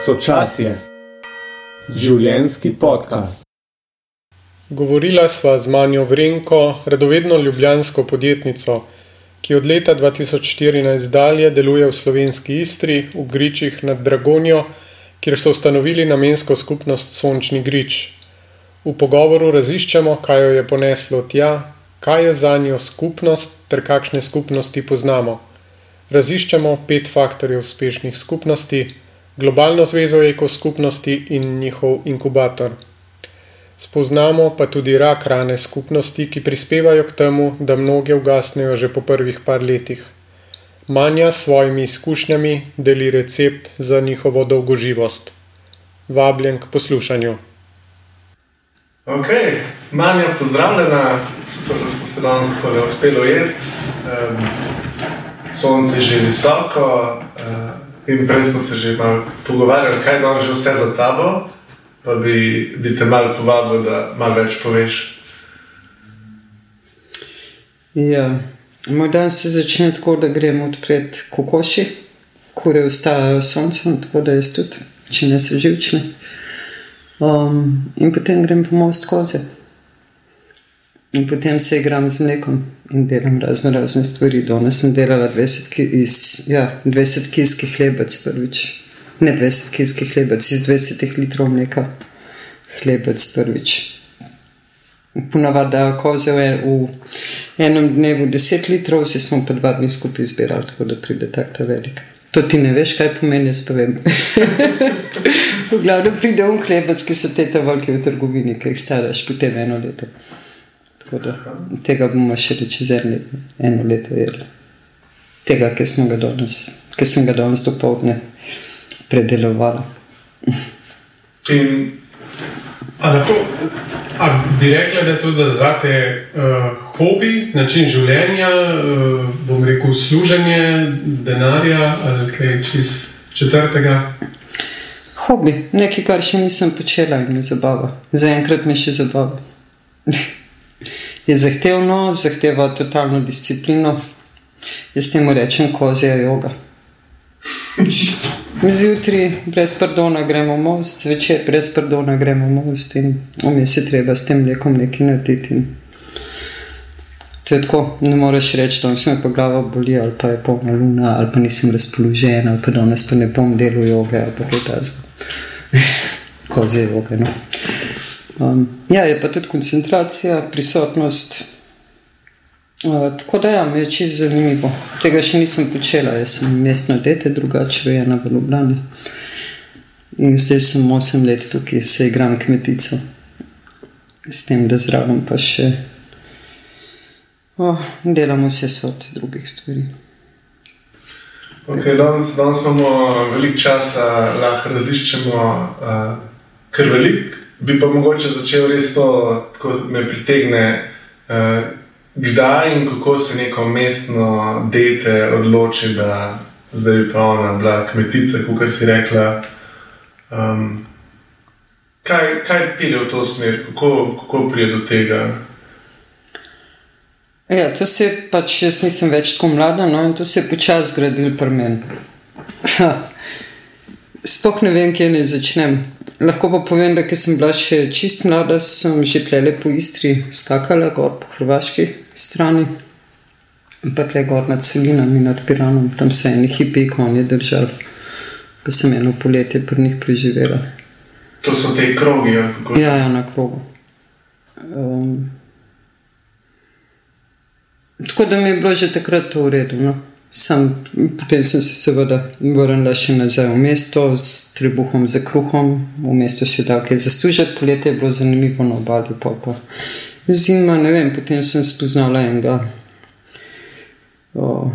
Sočasje, življenski podcast. Govorila sva z Manjo Vrenko, radovedno ljubljansko podjetnico, ki od leta 2014 dalje deluje v slovenski Istri, v Gričih nad Dragonjo, kjer so ustanovili namensko skupnost Sončni Grič. V pogovoru raziščemo, kaj jo je poneslo tja, kaj je za njo skupnost ter kakšne skupnosti poznamo. Raziščemo pet faktorjev uspešnih skupnosti, globalno zvezo ekoskupnosti in njihov inkubator. Spoznamo pa tudi rak rane skupnosti, ki prispevajo k temu, da mnoge ugasnejo že po prvih par letih. Manja s svojimi izkušnjami deli recept za njihovo dolgoživost. Vabljen k poslušanju. Ok, Manja, pozdravljena, super, da smo se danes tako le uspeli ujeti. Um, sonce je že visoko uh, in prej smo se že malo pogovarjali, kaj je že vse za tabo. Pa bi, bi te malo povabil, da malo več poveš. Ja, moj dan se začne tako, da gremo odpred kokoši, kure vstajajo soncem, tako da jaz tudi, če ne so živčni. Um, in potem grem po most koze. In potem se igram z mlekom in delam razne, razne stvari. Danes sem delala 20, ki, iz, ja, 20 kilskih hlebec prvič. Ne 20 kilskih hlebec, iz 20 litrov mleka hlebec prvič. Ponavadi dajo koze v, v enem dnevu 10 litrov, vsi smo pa dva dni skupaj zbirali, tako da pride tako velik. To ti ne veš, kaj pomeni, jaz pa vem. v glavnem pride v hlebec, ki so te te velike v trgovini, ki jih staraš potem eno leto. Da tega bomo še čez eno leto, jedli. Tega, ki smo ga danes, ki sem ga danes dopoledne predelovala. In A lahko, a bi rekla, da je to za te uh, hobi, način življenja, uh, bom rekel, služenje denarja ali kaj čist četrtega? Hobi, nekaj, kar še nisem počela in me zabava. Zaenkrat me še zabava. Je zahtevno, zahteva totalno disciplino. Jaz temu rečem kozja yoga. Zjutraj brez pardona gremo most, zvečer brez pardona gremo most in vmes je treba s tem mlekom nekaj narediti. To je tako, ne moreš reči, da se mi pa glava boli, ali pa je polna luna, ali pa nisem razpoložen, ali pa danes pa ne bom delal joge, ali pa kaj tasga. Koze joge. No. Um, ja, je pa tudi koncentracija, prisotnost. Uh, tako da ja, je čisto zanimivo. Tega še nisem počela, jaz sem mestno dete, drugače rojena v Ljubljani. In zdaj sem 8 let tukaj, se igram kmetico. S tem, da zraven pa še oh, delamo vse sorte drugih stvari. Okay, danes, danes imamo veliko časa, lahko raziščemo uh, kar velik. Bi pa mogoče začel res to, ko me pritegne. Uh, Kdaj in kako se neko mestno dete odloči, da zdaj je pa ona bila kmetica, kot si rekla? Um, kaj kaj pide v to smer, kako, kako pride do tega? Ja, to se pač, jaz nisem več tako mlada, no, in to se je počasi zgradil pri meni. Sploh ne vem, kje naj začnem. Lahko pa povem, da sem bila še čist mlada, sem že tlele po Istri skakala gor po hrvaški strani, pa tle gor nad Celinami, nad Piranom, tam se eni hipi konje držali, pa sem eno poletje pri njih preživela. To so te krogi, ali kako? Ja, ja, na krogu. Um, tako da mi je bilo že takrat to v redu. No? Sam, potem sem se seveda vrnila še nazaj v mesto s trebuhom za kruhom, v mestu si dal kaj zaslužiti, poletje je bilo zanimivo na obali, pa pa zima, ne vem, potem sem spoznala enega o,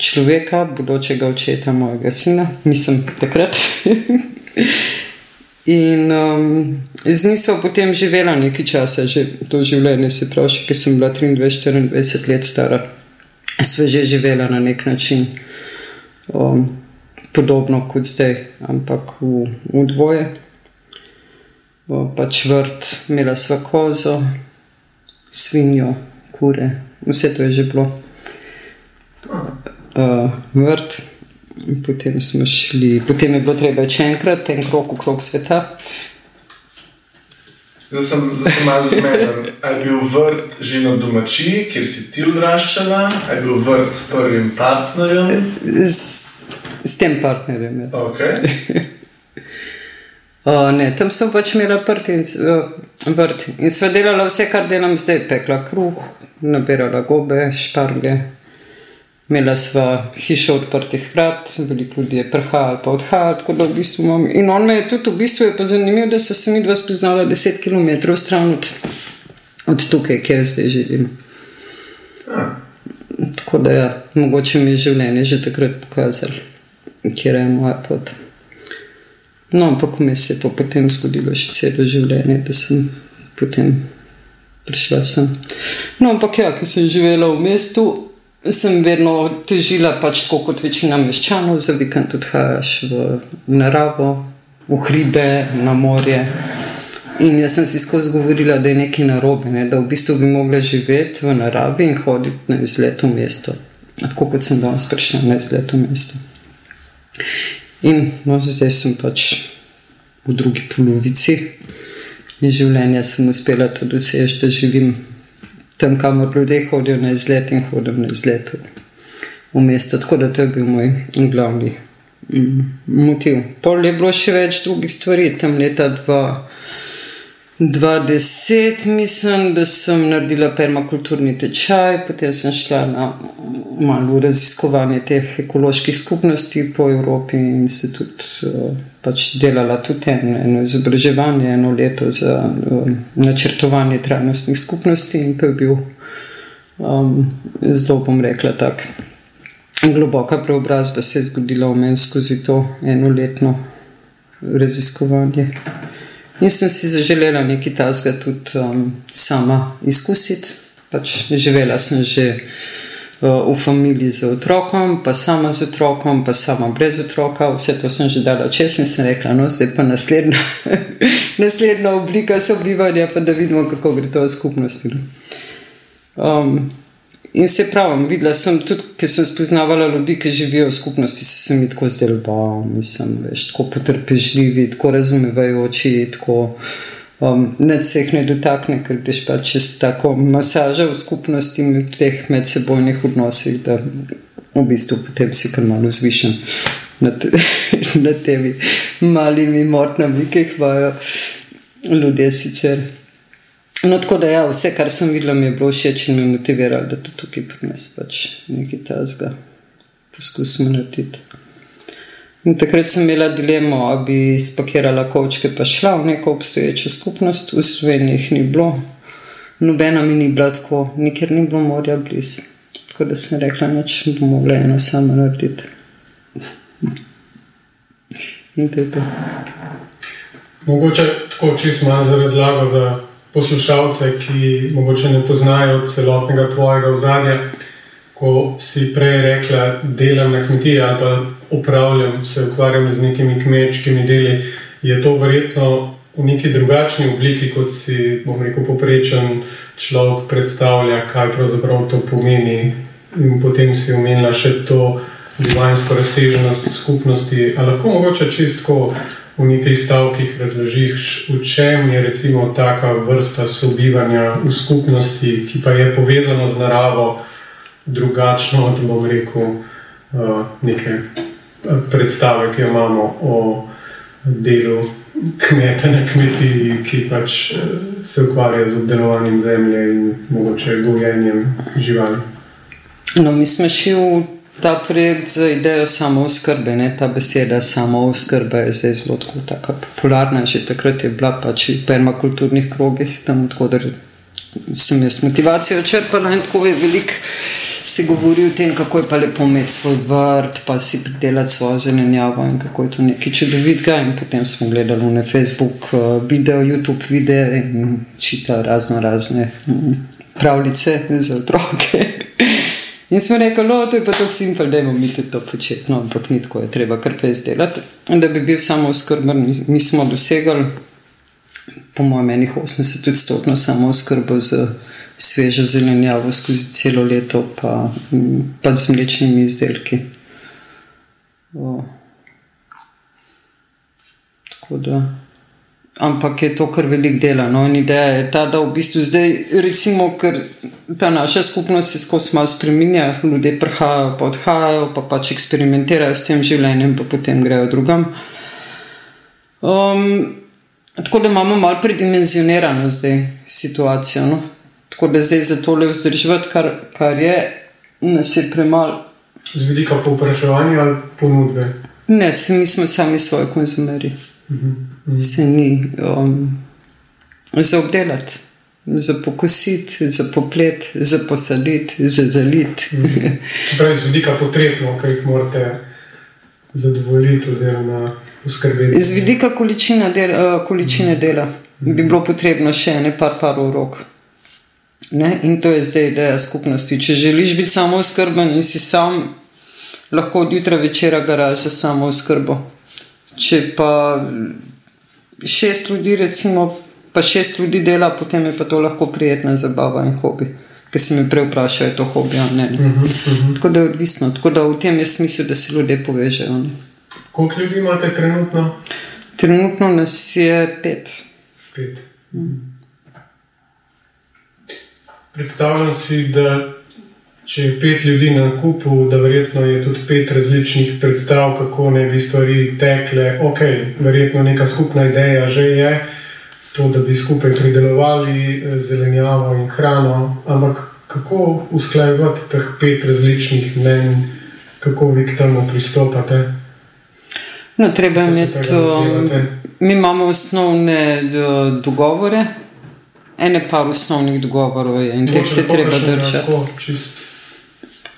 človeka, bodočega očeta mojega sina, mislim takrat. In um, z njim smo potem živela nekaj časa, že to življenje, se pravi, ker sem bila 23-24 let stara sva že živela na nek način, um, podobno kot zdaj, ampak v, v dvoje. O, pač vrt, imela sva kozo, svinjo, kure, vse to je že bilo. Uh, vrt, potem smo šli, potem je bilo treba še enkrat en krok okrog sveta. Zdaj sem, zdaj sem malo zmeden. A je bil vrt že na domačiji, kjer si ti odraščala, a je bil vrt s prvim partnerjem? S, s tem partnerjem. Ja. Okay. O, ne, tam sem pač imela prti in, vrt in sva delala vse, kar delam zdaj. Pekla kruh, nabirala gobe, šparge. Imela sva hišo odprtih vrat, veliko ljudi je prihajalo pa odhajalo. tako da v bistvu imam- In on me je tudi, v bistvu je pa zanimivo, da so se mi dva spoznala 10 km stran od, od tukaj, kjer zdaj živim. Tako da ja, mogoče mi je življenje že takrat pokazalo, kje je moja pot. No, ampak mi se je pa potem zgodilo še celo življenje, da sem potem prišla sem. No, ampak ja, ker sem živela v mestu, sem vedno težila pač tako kot večina meščanov, za vikend odhajaš v naravo, v hribe, na morje. In jaz sem si skozi govorila, da je nekaj narobe, ne? da v bistvu bi mogla živeti v naravi in hoditi na izlet v mesto. Tako kot sem danes prišla na izlet v mesto. In no, zdaj sem pač v drugi polovici življenja, sem uspela to doseči, da živim tam, kamor ljudje hodijo na izlet in hodim na izlet v mesto. Tako da to je bil moj glavni mm, motiv. Pol je bilo še več drugih stvari, tam leta 2010, mislim, da sem naredila permakulturni tečaj, potem sem šla na malo raziskovanje teh ekoloških skupnosti po Evropi in se tudi uh, pač delala tudi eno, eno izobraževanje, eno leto za uh, načrtovanje trajnostnih skupnosti in to je bil um, zelo, bom rekla, tak. Globoka preobrazba se je zgodila v meni skozi to enoletno raziskovanje. In sem si zaželela nekaj tasga tudi um, sama izkusiti. Pač živela sem že v familiji z otrokom, pa sama z otrokom, pa sama brez otroka. Vse to sem že dala čez in sem rekla, no zdaj pa naslednja, naslednja oblika sobivanja, pa da vidimo, kako gre to v skupnosti. no. Um, in se pravim, videla sem tudi, ker sem spoznavala ljudi, ki živijo v skupnosti, se mi tako zdeli, da mislim, veš, tako potrpežljivi, tako razumevajoči, tako um, ne se jih ne dotakne, ker greš pa čez tako masažo v skupnosti in v teh medsebojnih odnosih, da v bistvu potem si kar malo zvišen nad, nad temi malimi motnami, ki jih imajo ljudje sicer. No, tako da, ja, vse, kar sem videla, mi je bilo všeč in me motiviralo, da to tukaj pri nas pač nekaj tazga poskusimo narediti. In takrat sem imela dilemo, ali bi spakirala kovčke pa šla v neko obstoječo skupnost, v Sloveniji ni bilo, nobena mi ni bila tako, nikjer ni bilo morja blizu. Tako da sem rekla, da bom mogla eno sama narediti. In to je to. Mogoče tako čisto malo za razlago za poslušalce, ki morda ne poznajo celotnega tvojega ozadja. Ko si prej rekla, delam na kmetiji ali pa upravljam, se ukvarjam z nekimi kmečkimi deli, je to verjetno v neki drugačni obliki, kot si, bom rekel, poprečen človek predstavlja, kaj pravzaprav to pomeni. In potem si omenila še to divansko razsežnost skupnosti. Ali lahko mogoče čistko v nekaj stavkih razložiš, v čem je recimo taka vrsta sobivanja v skupnosti, ki pa je povezana z naravo, drugačno od, bom rekel, uh, neke eh, predstave, ki jo imamo o delu kmeta na kmetiji, ki pač eh, se ukvarja z obdelovanjem zemlje in mogoče gojenjem živali. No, mi smo šli v ta projekt z idejo samooskrbe. ne, Ta beseda samooskrba je zdaj zelo tako, taka popularna. Že takrat je bila pač v permakulturnih krogih, tam odkud sem jaz motivacijo črpala in tako je veliko. Se govori o tem, kako je pa lepo imeti svoj vrt, pa si pridelati svojo zelenjavo in kako je to nekaj čudovitega. In potem smo gledali na Facebook eh, video, YouTube videe in čitali razno razne mm, pravljice za otroke. In smo rekli, no, to je pa tako simpel, da imamo mi to početi, no, ampak ni tako, je treba kar kaj izdelati. In da bi bil samo oskrben, mi, mi smo dosegli, po mojem, enih 80 tudi stotno samo oskrbo z svežo zelenjavo skozi celo leto, pa, mm, pa z mlečnimi izdelki. O. Tako da. Ampak je to kar velik dela. No? In ideja je ta, da v bistvu zdaj, recimo, ker ta naša skupnost se skozi malo spremenja, ljudje prihajajo, pa odhajajo, pa pač eksperimentirajo s tem življenjem, pa potem grejo drugam. Um, tako da imamo malo predimenzionirano zdaj situacijo. No? Tako da zdaj za tole vzdrževati, kar, kar je, nas je premalo. Z vidika povpraševanja ali ponudbe? Ne, mi smo sami svoji konzumerji. Se ni um, za obdelati, za pokositi, za poplet, za posaditi, za zaliti. Se pravi, z vidika potrebno, ki jih morate zadovoljiti oziroma poskrbeti. Z vidika količine dela, količine dela bi bilo potrebno še ene par parov rok. Ne? In to je zdaj ideja skupnosti. Če želiš biti samo oskrben in si sam, lahko od jutra večera garaš za samo oskrbo. Če pa šest ljudi, recimo, pa šest ljudi dela, potem je pa to lahko prijetna zabava in hobi. Ker se mi prej vprašajo, je to hobi ali ne. ne. Uh -huh, uh -huh. Tako da je odvisno. Tako da v tem je smisel, da se ljudje povežejo. Ne. Koliko ljudi imate trenutno? Trenutno nas je pet. Pet. Predstavljam si, da če je pet ljudi na kupu, da verjetno je tudi pet različnih predstav, kako ne bi stvari tekle. Ok, verjetno neka skupna ideja že je, to, da bi skupaj pridelovali eh, zelenjavo in hrano, ampak kako usklajevati teh pet različnih mnen, kako vi k temu pristopate? No, treba je imeti. Um, mi imamo osnovne uh, dogovore, ene par osnovnih dogovorov je in teh se treba držati.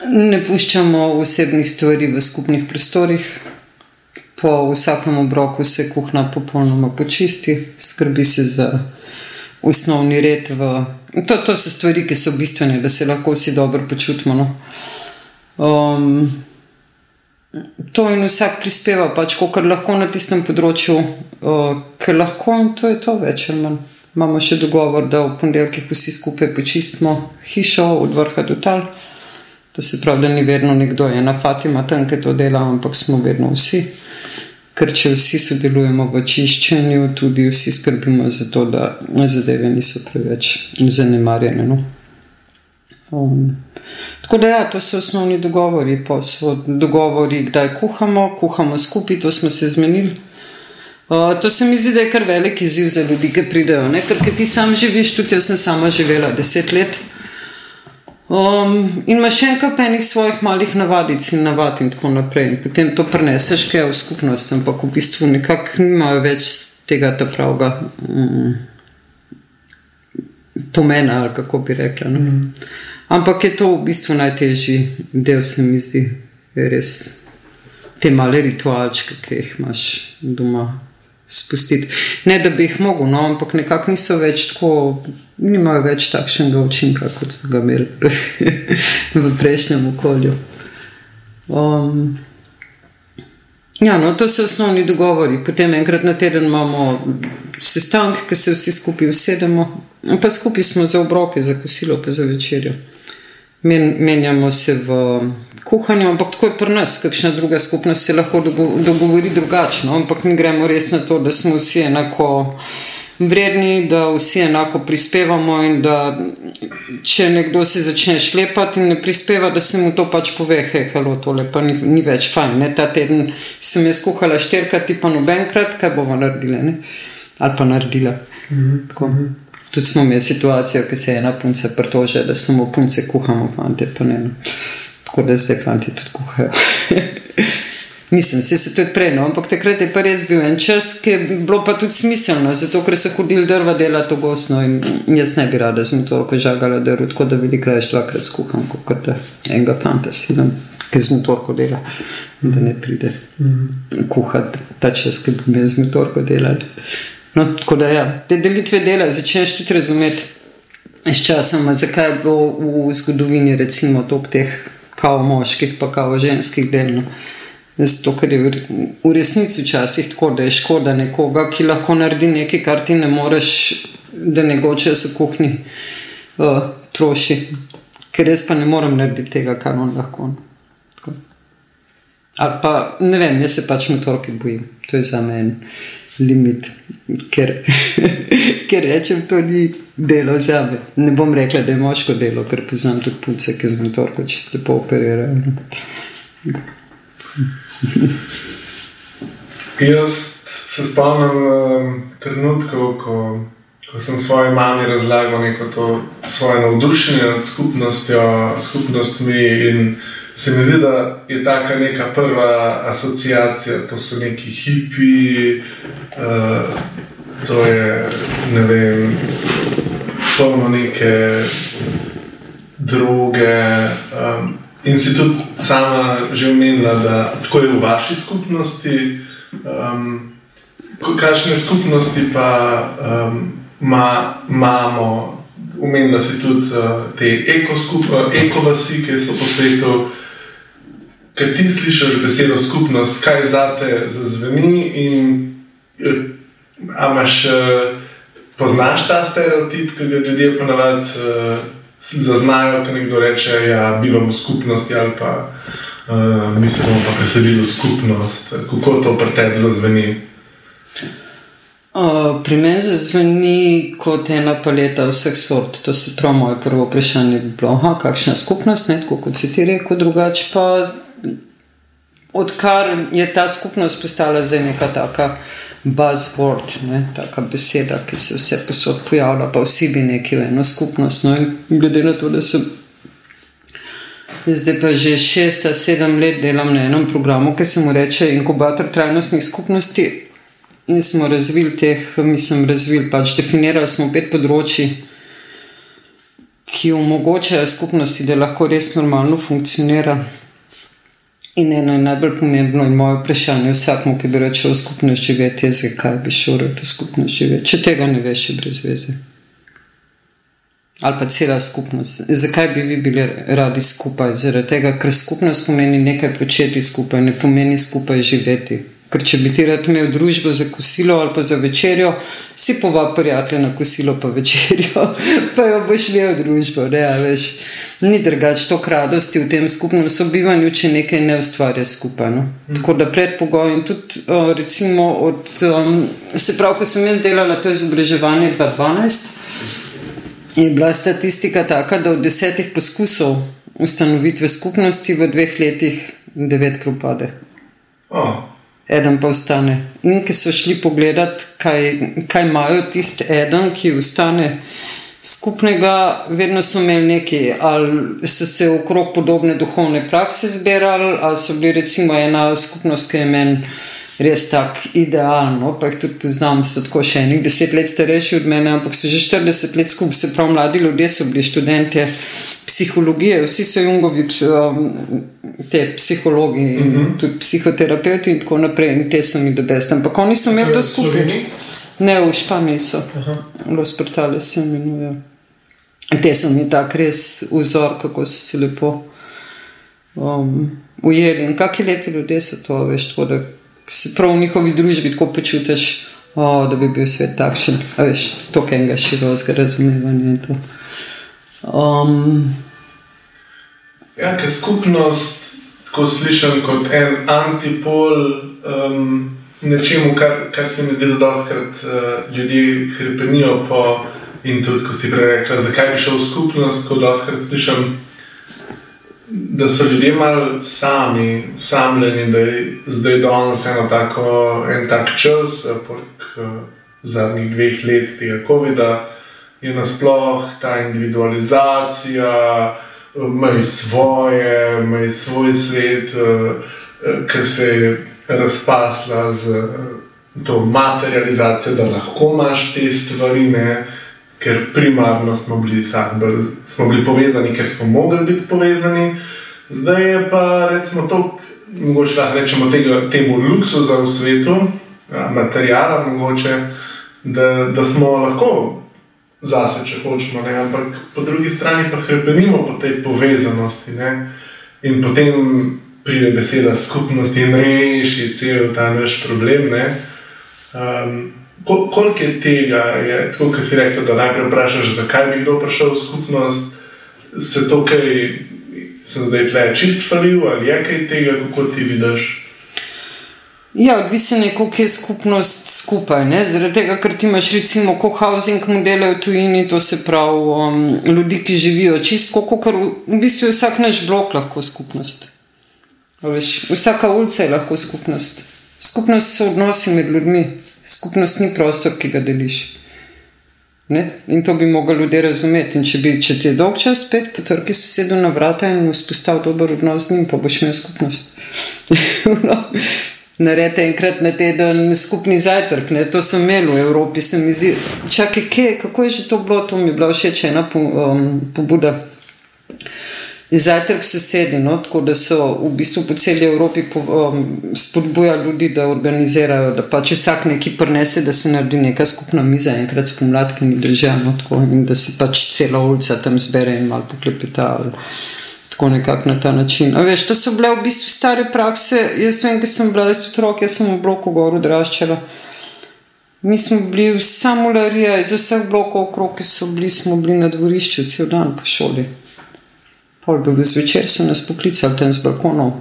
Ne puščamo osebnih stvari v skupnih prostorih. Po vsakem obroku se kuhna popolnoma počisti, skrbi se za osnovni red. V... To, to so stvari, ki so bistvene, da se lahko vsi dobro počutimo. No. Um, to in vsak prispeva, pač, kar lahko na tistem področju, uh, ker lahko in to je to več ali manj. Imamo še dogovor, da v ponedeljkih vsi skupaj počistimo hišo od vrha do tal. To se pravi, da ni vedno nekdo, ena Fatima tam, ki to dela, ampak smo vedno vsi. Ker če vsi sodelujemo v čiščenju, tudi vsi skrbimo za to, da zadeve niso preveč zanemarjene. No? Um, tako da, ja, to so osnovni dogovori. Pa so dogovori, kdaj kuhamo, kuhamo skupaj, to smo se zmenili. Uh, to se mi zdi, da je kar velik izziv za ljudi, ki pridejo. Ne? Ker ti sam živiš, tudi jaz sem sama živela deset let. Um, in imaš še enkrat penih svojih malih navadic in navad in tako naprej. In potem to preneseš kaj v skupnost, ampak v bistvu nekako nimajo več tega ta pravga mm, pomena, ali kako bi rekla. No? Mm. Ampak je to v bistvu najtežji del, se mi zdi, res te male ritualčke, ki jih imaš doma. Spustiti. Ne, da bi jih mogel, no, ampak nekako niso več tako, nimajo več takšnega učinka, kot so ga imeli v prejšnjem okolju. Um, ja, no, to so osnovni dogovori. Potem enkrat na teden imamo sestanek, ki se vsi skupaj usedemo, pa skupaj smo za obroke, za kosilo, pa za večerjo. Men, menjamo se v kuhanju, ampak tako je pri nas, kakšna druga skupnost se lahko dogo, dogovori drugačno. Ampak mi gremo res na to, da smo vsi enako vredni, da vsi enako prispevamo in da če nekdo se začne šlepati in ne prispeva, da se mu to pač pove, hej, halo, tole pa ni, ni več fajn. Ne? Ta teden sem jaz kuhala štirikrat, ti pa nobenkrat, kaj bomo naredili ne? ali pa naredila. Mm -hmm. Tudi smo imeli situacijo, ki se je ena punca pritožila, da samo punce kuhamo, fante pa ne. No. Tako da zdaj fanti tudi kuhajo. Mislim, se tudi prej, no, ampak takrat je pa res bil en čas, ki je bilo pa tudi smiselno, zato ker so hodili drva delati v gosno in jaz ne bi rada z motorko žagala drv, tako da veliko raje dvakrat skuham, kot da enega fanta silam, ki z motorko dela, da ne pride kuhati ta čas, ki bi me z motorko delali. No, tako da ja, te delitve dela začneš tudi razumeti s časom, zakaj je bilo v zgodovini recimo toliko teh kao moških pa kao ženskih del. No. Zato, ker je v resnici včasih tako, da je škoda nekoga, ki lahko naredi nekaj, kar ti ne moreš, da ne goče se kuhni uh, troši. Ker res pa ne morem narediti tega, kar on lahko. Tako. Ali pa ne vem, jaz se pač motorke bojim, to je za me en limit, ker, ker rečem, to ni delo za me. Ne bom rekla, da je moško delo, ker poznam tudi punce, ki z motorko čisto lepo operirajo. Jaz se spomnim um, trenutkov, ko, ko sem svoji mami razlagal neko to svoje navdušenje nad skupnostjo, skupnostmi in se mi zdi, da je ta neka prva asociacija, to so neki hipi, uh, to je ne vem, polno neke druge. Um, in si tudi sama že omenila, da tako je v vaši skupnosti. Um, Kakšne skupnosti pa um, ma, imamo, umenila si tudi uh, te ekovasi, ki so po svetu, Ker ti slišiš besedo skupnost, kaj za te zazveni, in imaš, eh, poznaš ta stereotip, ki ga ljudje ponavadi uh, zaznajo, ko nekdo reče, da ja, bivamo v skupnosti ali pa uh, mi se bomo pa preselili v skupnost. Kako to pri tebi zazveni? Uh, pri meni zazveni kot ena paleta vseh sort. To se pravi, moje prvo vprašanje bi bilo, aha, kakšna skupnost, ne, kot si ti rekel, drugače pa odkar je ta skupnost postala zdaj neka taka buzzword, ne, taka beseda, ki se vse posod pojavlja, pa vsi bi neki v eno skupnost. No, glede na to, da sem zdaj pa že šest ali sedem let delam na enem programu, ki se mu reče inkubator trajnostnih skupnosti. In smo razvili teh, mislim, razvili pač definirali smo pet področji, ki omogočajo skupnosti, da lahko res normalno funkcionira. In eno je najbolj pomembno in moje vprašanje vsakmu, ki bi rečel skupno živeti, je, zakaj bi šel v to skupno živeti, če tega ne veš, je brez veze. Ali pa cela skupnost. Zakaj bi vi bili radi skupaj? Zaradi tega, ker skupnost pomeni nekaj početi skupaj, ne pomeni skupaj živeti. Ker če bi ti rad imel družbo za kosilo ali pa za večerjo, si povabi prijatelja na kosilo pa večerjo, pa jo boš imel družbo. Ne, veš, ni drugače to radosti v tem skupnem sobivanju, če nekaj ne ustvarja skupaj. No? Mm. Tako da predpogoj in tudi, uh, recimo, od, um, se pravi, ko sem jaz delala to izobraževanje 2012, je bila statistika taka, da od desetih poskusov ustanovitve skupnosti v dveh letih devet propade. Oh eden pa ostane. In ki so šli pogledat, kaj, kaj imajo tisti eden, ki ostane skupnega, vedno so imeli neki, ali so se okrog podobne duhovne prakse zbirali, ali so bili recimo ena skupnost, ki je meni. Res tako idealno, pa jih tudi poznam, so tako še enih deset let starejši od mene, ampak so že 40 let skupaj, se pravi, mladi ljudje so bili študenti psihologije, vsi so Jungovi, um, te psihologi, uh mhm. -huh. tudi psihoterapeuti in tako naprej, in te so mi dobesti. Ampak oni so imeli to skupaj. Ne, v Španiji so, Los Portales se imenujejo. Te so mi tako res vzor, kako so se lepo um, ujeli in kakšni lepi ljudje so to, veš, tako da se prav v njihovi družbi tako počutiš, oh, da bi bil svet takšen, veš, to, kaj ga širokega razumevanja in to. Um, ja, ker skupnost, ko slišim kot en antipol um, nečemu, kar, kar se mi zdi, da doskrat uh, ljudje krepenijo po. In tudi, ko si prej rekla, zakaj bi šel v skupnost, ko doskrat slišim, da so ljudje malo sami, samljeni, da je zdaj danes eno tako, en tak čas, po uh, zadnjih dveh let tega COVID-a je nasplošno ta individualizacija, maj svoje, maj svoj svet, eh, eh, ki se je razpasla z eh, to materializacijo, da lahko imaš te stvari, ne? ker primarno smo bili, smo bili povezani, ker smo mogli biti povezani. Zdaj je pa recimo to, mogoče lahko rečemo, tega, temu luksuzu v svetu, materijala, mogoče, da, da smo lahko zase, če hočemo. Ne? Ampak po drugi strani pa hrepenimo po tej povezanosti. Ne? In potem pride beseda skupnosti in reši cel ta naš problem. Um, kol koliko je tega, je, tako kot si rekel, da najprej vprašaš, zakaj bi kdo prišel v skupnost, se to kaj sem zdaj tle čist falil ali je kaj tega, kako ti vidiš. Ja, odvisno je, koliko je skupnost skupaj. Ne? Zaradi tega, ker ti imaš recimo co-housing modele v tujini, to se pravi um, ljudi, ki živijo čisto, kot v bistvu je vsak naš blok lahko skupnost. Veš, vsaka ulica je lahko skupnost. Skupnost so odnosi med ljudmi, skupnost ni prostor, ki ga deliš. Ne? In to bi mogli ljudje razumeti. In če, bi, če ti je dolg čas spet potrki sosedu na vrata in vzpostavil dober odnos z njim, pa boš imel skupnost. no. Naredite enkrat na teden skupni zajtrk, ne? to sem imel v Evropi, se mi zdi. Čakaj, kje, kako je že to bilo, to mi je bila všeč ena um, pobuda. Zajtrk sosedi, no? tako da so v bistvu po celi Evropi po, um, spodbujali ljudi, da organizirajo, da pa če vsak neki prenese, da se naredi neka skupna miza, enkrat spomladi, ni državno, in da se pač cela ulica tam zbere in malo poklepeta. Ali tako nekako na ta način. A veš, to so bile v bistvu stare prakse. Jaz vem, ker sem bila jaz otrok, jaz sem v bloku gor odraščala. Mi smo bili v samolarija, iz vseh blokov okrog, ki so bili, smo bili na dvorišču cel dan po šoli. Pol bi zvečer so nas poklicali tam z balkonov,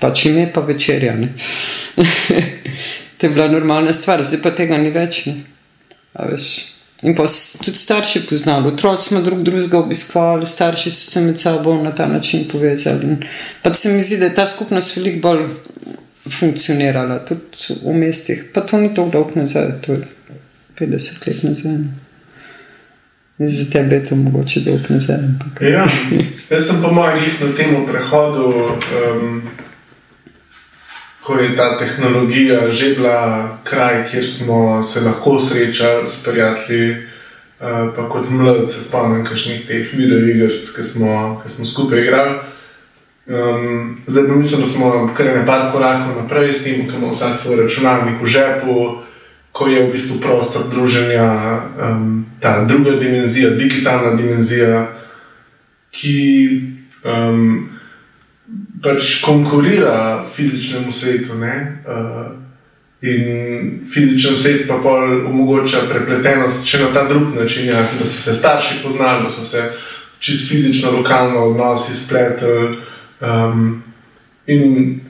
pač ime pa večerja. to je bila normalna stvar, zdaj pa tega ni več. Ne? A veš. In pa tudi starši poznali, otroci smo drug drugega obiskovali, starši so se med sabo na ta način povezali. Pa se mi zdi, da je ta skupnost veliko bolj funkcionirala, tudi v mestih. Pa to ni tako dolgo nazaj, to je 50 let nazaj. Za tebe je to mogoče dolgo nazaj. Ja, jaz sem po mojem na tem prehodu. Um, ko je ta tehnologija že bila kraj, kjer smo se lahko srečali s prijatelji. Uh, pa kot mlad se spomnim kakšnih teh videoiger, ki smo, smo skupaj igrali. Um, zdaj pa mislim, da smo kar nekaj korakov naprej s tem, ko imamo vsak svoj računalnik v žepu, ko je v bistvu prostor druženja, um, ta druga dimenzija, digitalna dimenzija, ki um, pač konkurira fizičnemu svetu. Uh, in fizičen svet pa omogoča prepletenost še na ta drug način, ja, da so se starši poznali, da so se čez fizično, lokalno odnosi spletli. Um, in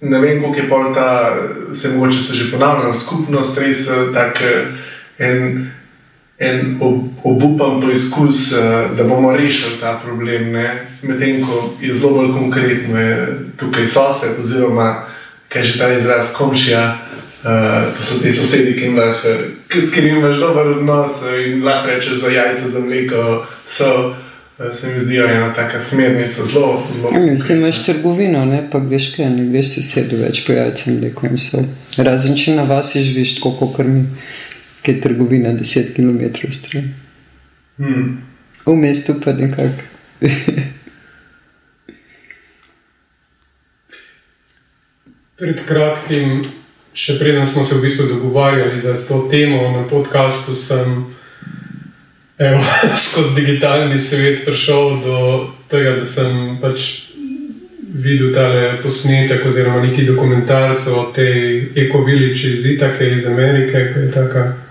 ne vem, koliko je pol ta, se mogoče se že ponavlja, skupnost res tako en en obupan poizkus, eh, da bomo rešili ta problem. Medtem ko je zelo bolj konkretno, je tukaj sosed, oziroma kaj že ta izraz komšija. Uh, to so ti sosedi, ki lahko, s katerimi imaš dober odnos in lahko rečeš za jajce, za mleko. So, se mi zdi, ena taka smernica zelo. Mislim, imaš trgovino, ne pa greš kaj, ne greš sosedu več po jajce, mleko in so. Razen če na vas je živiš, koliko krmi. Uh, ki je trgovina 10 km stran. Hmm. V mestu pa nekako. Pred kratkim, še preden smo se v bistvu dogovarjali za to temo na podkastu, sem evo, skozi digitalni svet prišel do tega, da sem pač videl tale posnetek oziroma neki dokumentarc o tej ekoviliči iz Itake iz Amerike, ki je taka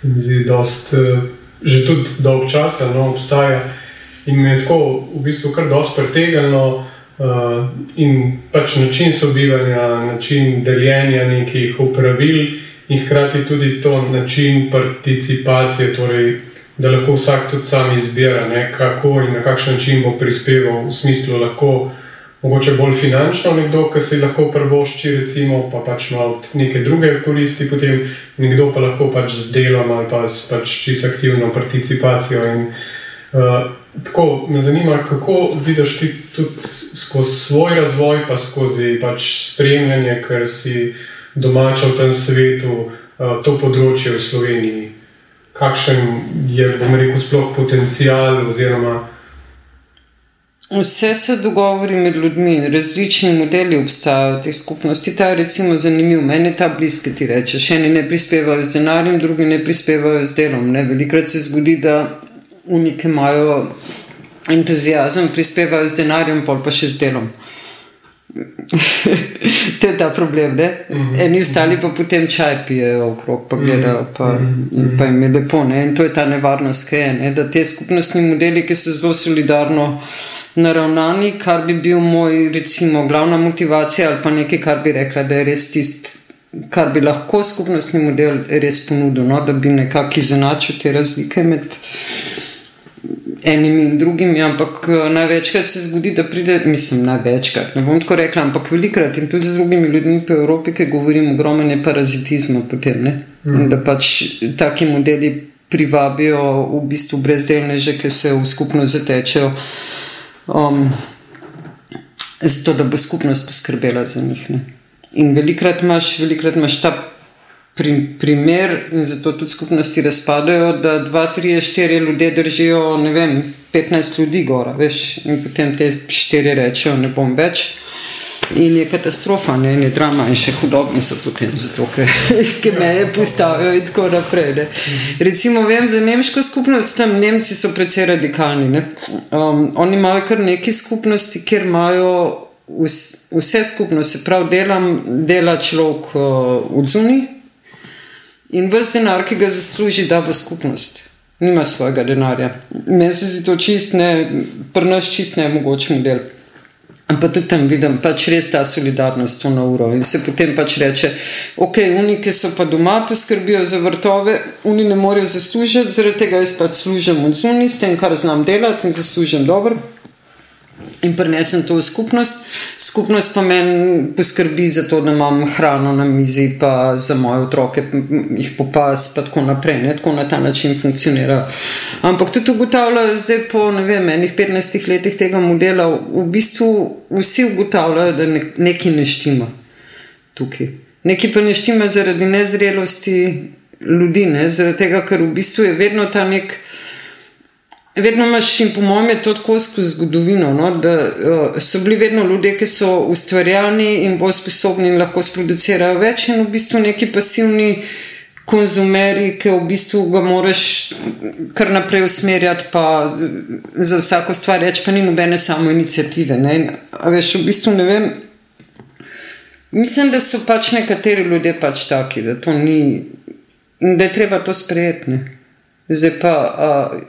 se mi zdi, da je že tudi dolg čas, da no, obstaja. In me je tako v bistvu kar dosti pretegnilo. Uh, in pač način sobivanja, način deljenja nekih upravil, in hkrati tudi to način participacije, torej, da lahko vsak tudi sam izbira, ne, kako in na kakšen način bo prispeval, v smislu, lahko mogoče bolj finančno, nekdo, ki si lahko prvošči, recimo, pa pač ima neke druge koristi, potem nekdo pa lahko pač z delom ali pa s pač čisto aktivno participacijo. In, uh, tako me zanima, kako vidiš ti tudi skozi svoj razvoj, pa skozi pač spremljanje, ker si domača v tem svetu, uh, to področje v Sloveniji. Kakšen je, bom rekel, sploh potencial oziroma Vse so dogovori med ljudmi, različni modeli obstajajo v teh skupnosti. Ta je recimo zanimiv, meni ta bliski, ti rečeš. Eni ne prispevajo z denarjem, drugi ne prispevajo z delom. Ne? Velikrat se zgodi, da unike imajo entuzijazem, prispevajo z denarjem, pol pa še z delom. to je ta problem. Ne? Mhm. Eni ostali pa potem čaj pijejo okrog, pa gledajo, pa, mhm. pa jim je lepo. Ne? In to je ta nevarnost, je, ne? da te skupnostni modeli, ki so zelo solidarno naravnani, kar bi bil moj, recimo, glavna motivacija ali pa nekaj, kar bi rekla, da je res tisto, kar bi lahko skupnostni model res ponudil, no? da bi nekako izenačil te razlike med enimi in drugimi, ampak eh, največkrat se zgodi, da pride, mislim, največkrat, ne bom tako rekla, ampak velikrat in tudi z drugimi ljudmi po Evropi, ki govorim ogromno parazitizma potem, ne? Mm. da pač taki modeli privabijo v bistvu brezdelneže, ki se v skupnost zatečejo. Um, zato, da bo skupnost poskrbela za njih. Ne? In velikrat imaš, velikrat imaš ta pri, primer, in zato tudi skupnosti razpadajo, da dva, tri, štiri ljudje držijo, ne vem, 15 ljudi gora, veš, in potem te štiri rečejo, ne bom več. In je katastrofa, ne in je drama, in še hudobni so potem, zato ker, ker me je postavijo in tako naprej. Ne. Recimo, vem za nemško skupnost, tam Nemci so precej radikalni. Um, oni imajo kar neki skupnosti, kjer imajo vse skupnosti, se pravi, delam, dela človek uh, od zunaj in vse denar, ki ga zasluži, da v skupnost. Nima svojega denarja. Meni se zdi to čist ne, pri nas čist ne mogoč model. Ampak tudi tam vidim pač res ta solidarnost na uro. In se potem pač reče, ok, oni, ki so pa doma, poskrbijo za vrtove, oni ne morejo zaslužiti, zaradi tega jaz pač služim od zunaj, s tem, kar znam delati in zaslužim dobro in prenesem to v skupnost. Skupnost pa meni poskrbi za to, da imam hrano na mizi, pa za moje otroke, jih popas, pa tako naprej. Ne? Tako na ta način funkcionira. Ampak tudi ugotavljajo, zdaj po ne vem, enih 15 letih tega modela, v bistvu vsi ugotavljajo, da nekaj ne štima tukaj. Nekaj pa ne štima zaradi nezrelosti ljudi, ne? zaradi tega, ker v bistvu je vedno ta nek. Vedno imaš, in po mojem, je to tako skozi zgodovino, no, da uh, so bili vedno ljudje, ki so ustvarjalni in bolj sposobni in lahko sproducirajo več, in v bistvu neki pasivni konzumeri, ki v bistvu ga moraš kar naprej usmerjati, pa za vsako stvar reči, pa ni nobene samo inicijative. Veš, v bistvu ne vem. Mislim, da so pač nekateri ljudje pač taki, da to ni in da je treba to sprejeti. Zdaj pa,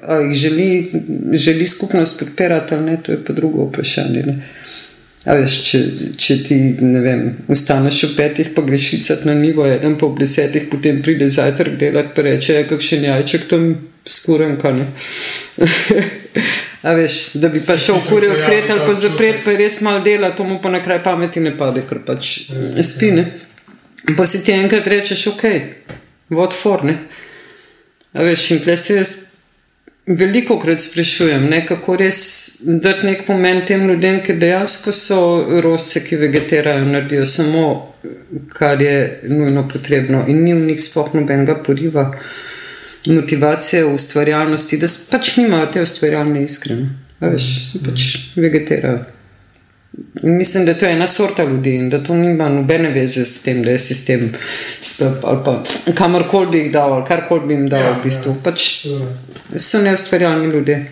ali jih želi, želi skupnost podpirati ali ne, to je pa drugo vprašanje. Veš, če, če ti, ne vem, ustaneš v petih, pa greš šicati na nivo, eden pa ob desetih, potem pride zajtrk delati, pa reče, je kakšen jajček tam skuren, kaj ne. A veš, da bi pa šel kure odpreti ali pa zapreti, pa res malo dela, to mu pa na kraj pameti ne pade, ker pač spine. Pa si ti enkrat rečeš, ok, vod for, ne. Veš, in tle se jaz veliko krat sprašujem, ne, kako res dati nek pomen tem ljudem, ki dejansko so rožce, ki vegetirajo, naredijo samo, kar je nujno potrebno in ni v njih sploh nobenega poriva, motivacije, ustvarjalnosti, da pač nimajo te ustvarjalne iskrene. Veš, pač vegetirajo. Mislim, da to je ena sorta ljudi in da to nima nobene veze s tem, da je sistem stop ali pa kamorkoli bi jih dal ali karkoli bi jim dal. Ja, v bistvu. ja. pač so neustvarjalni ljudje.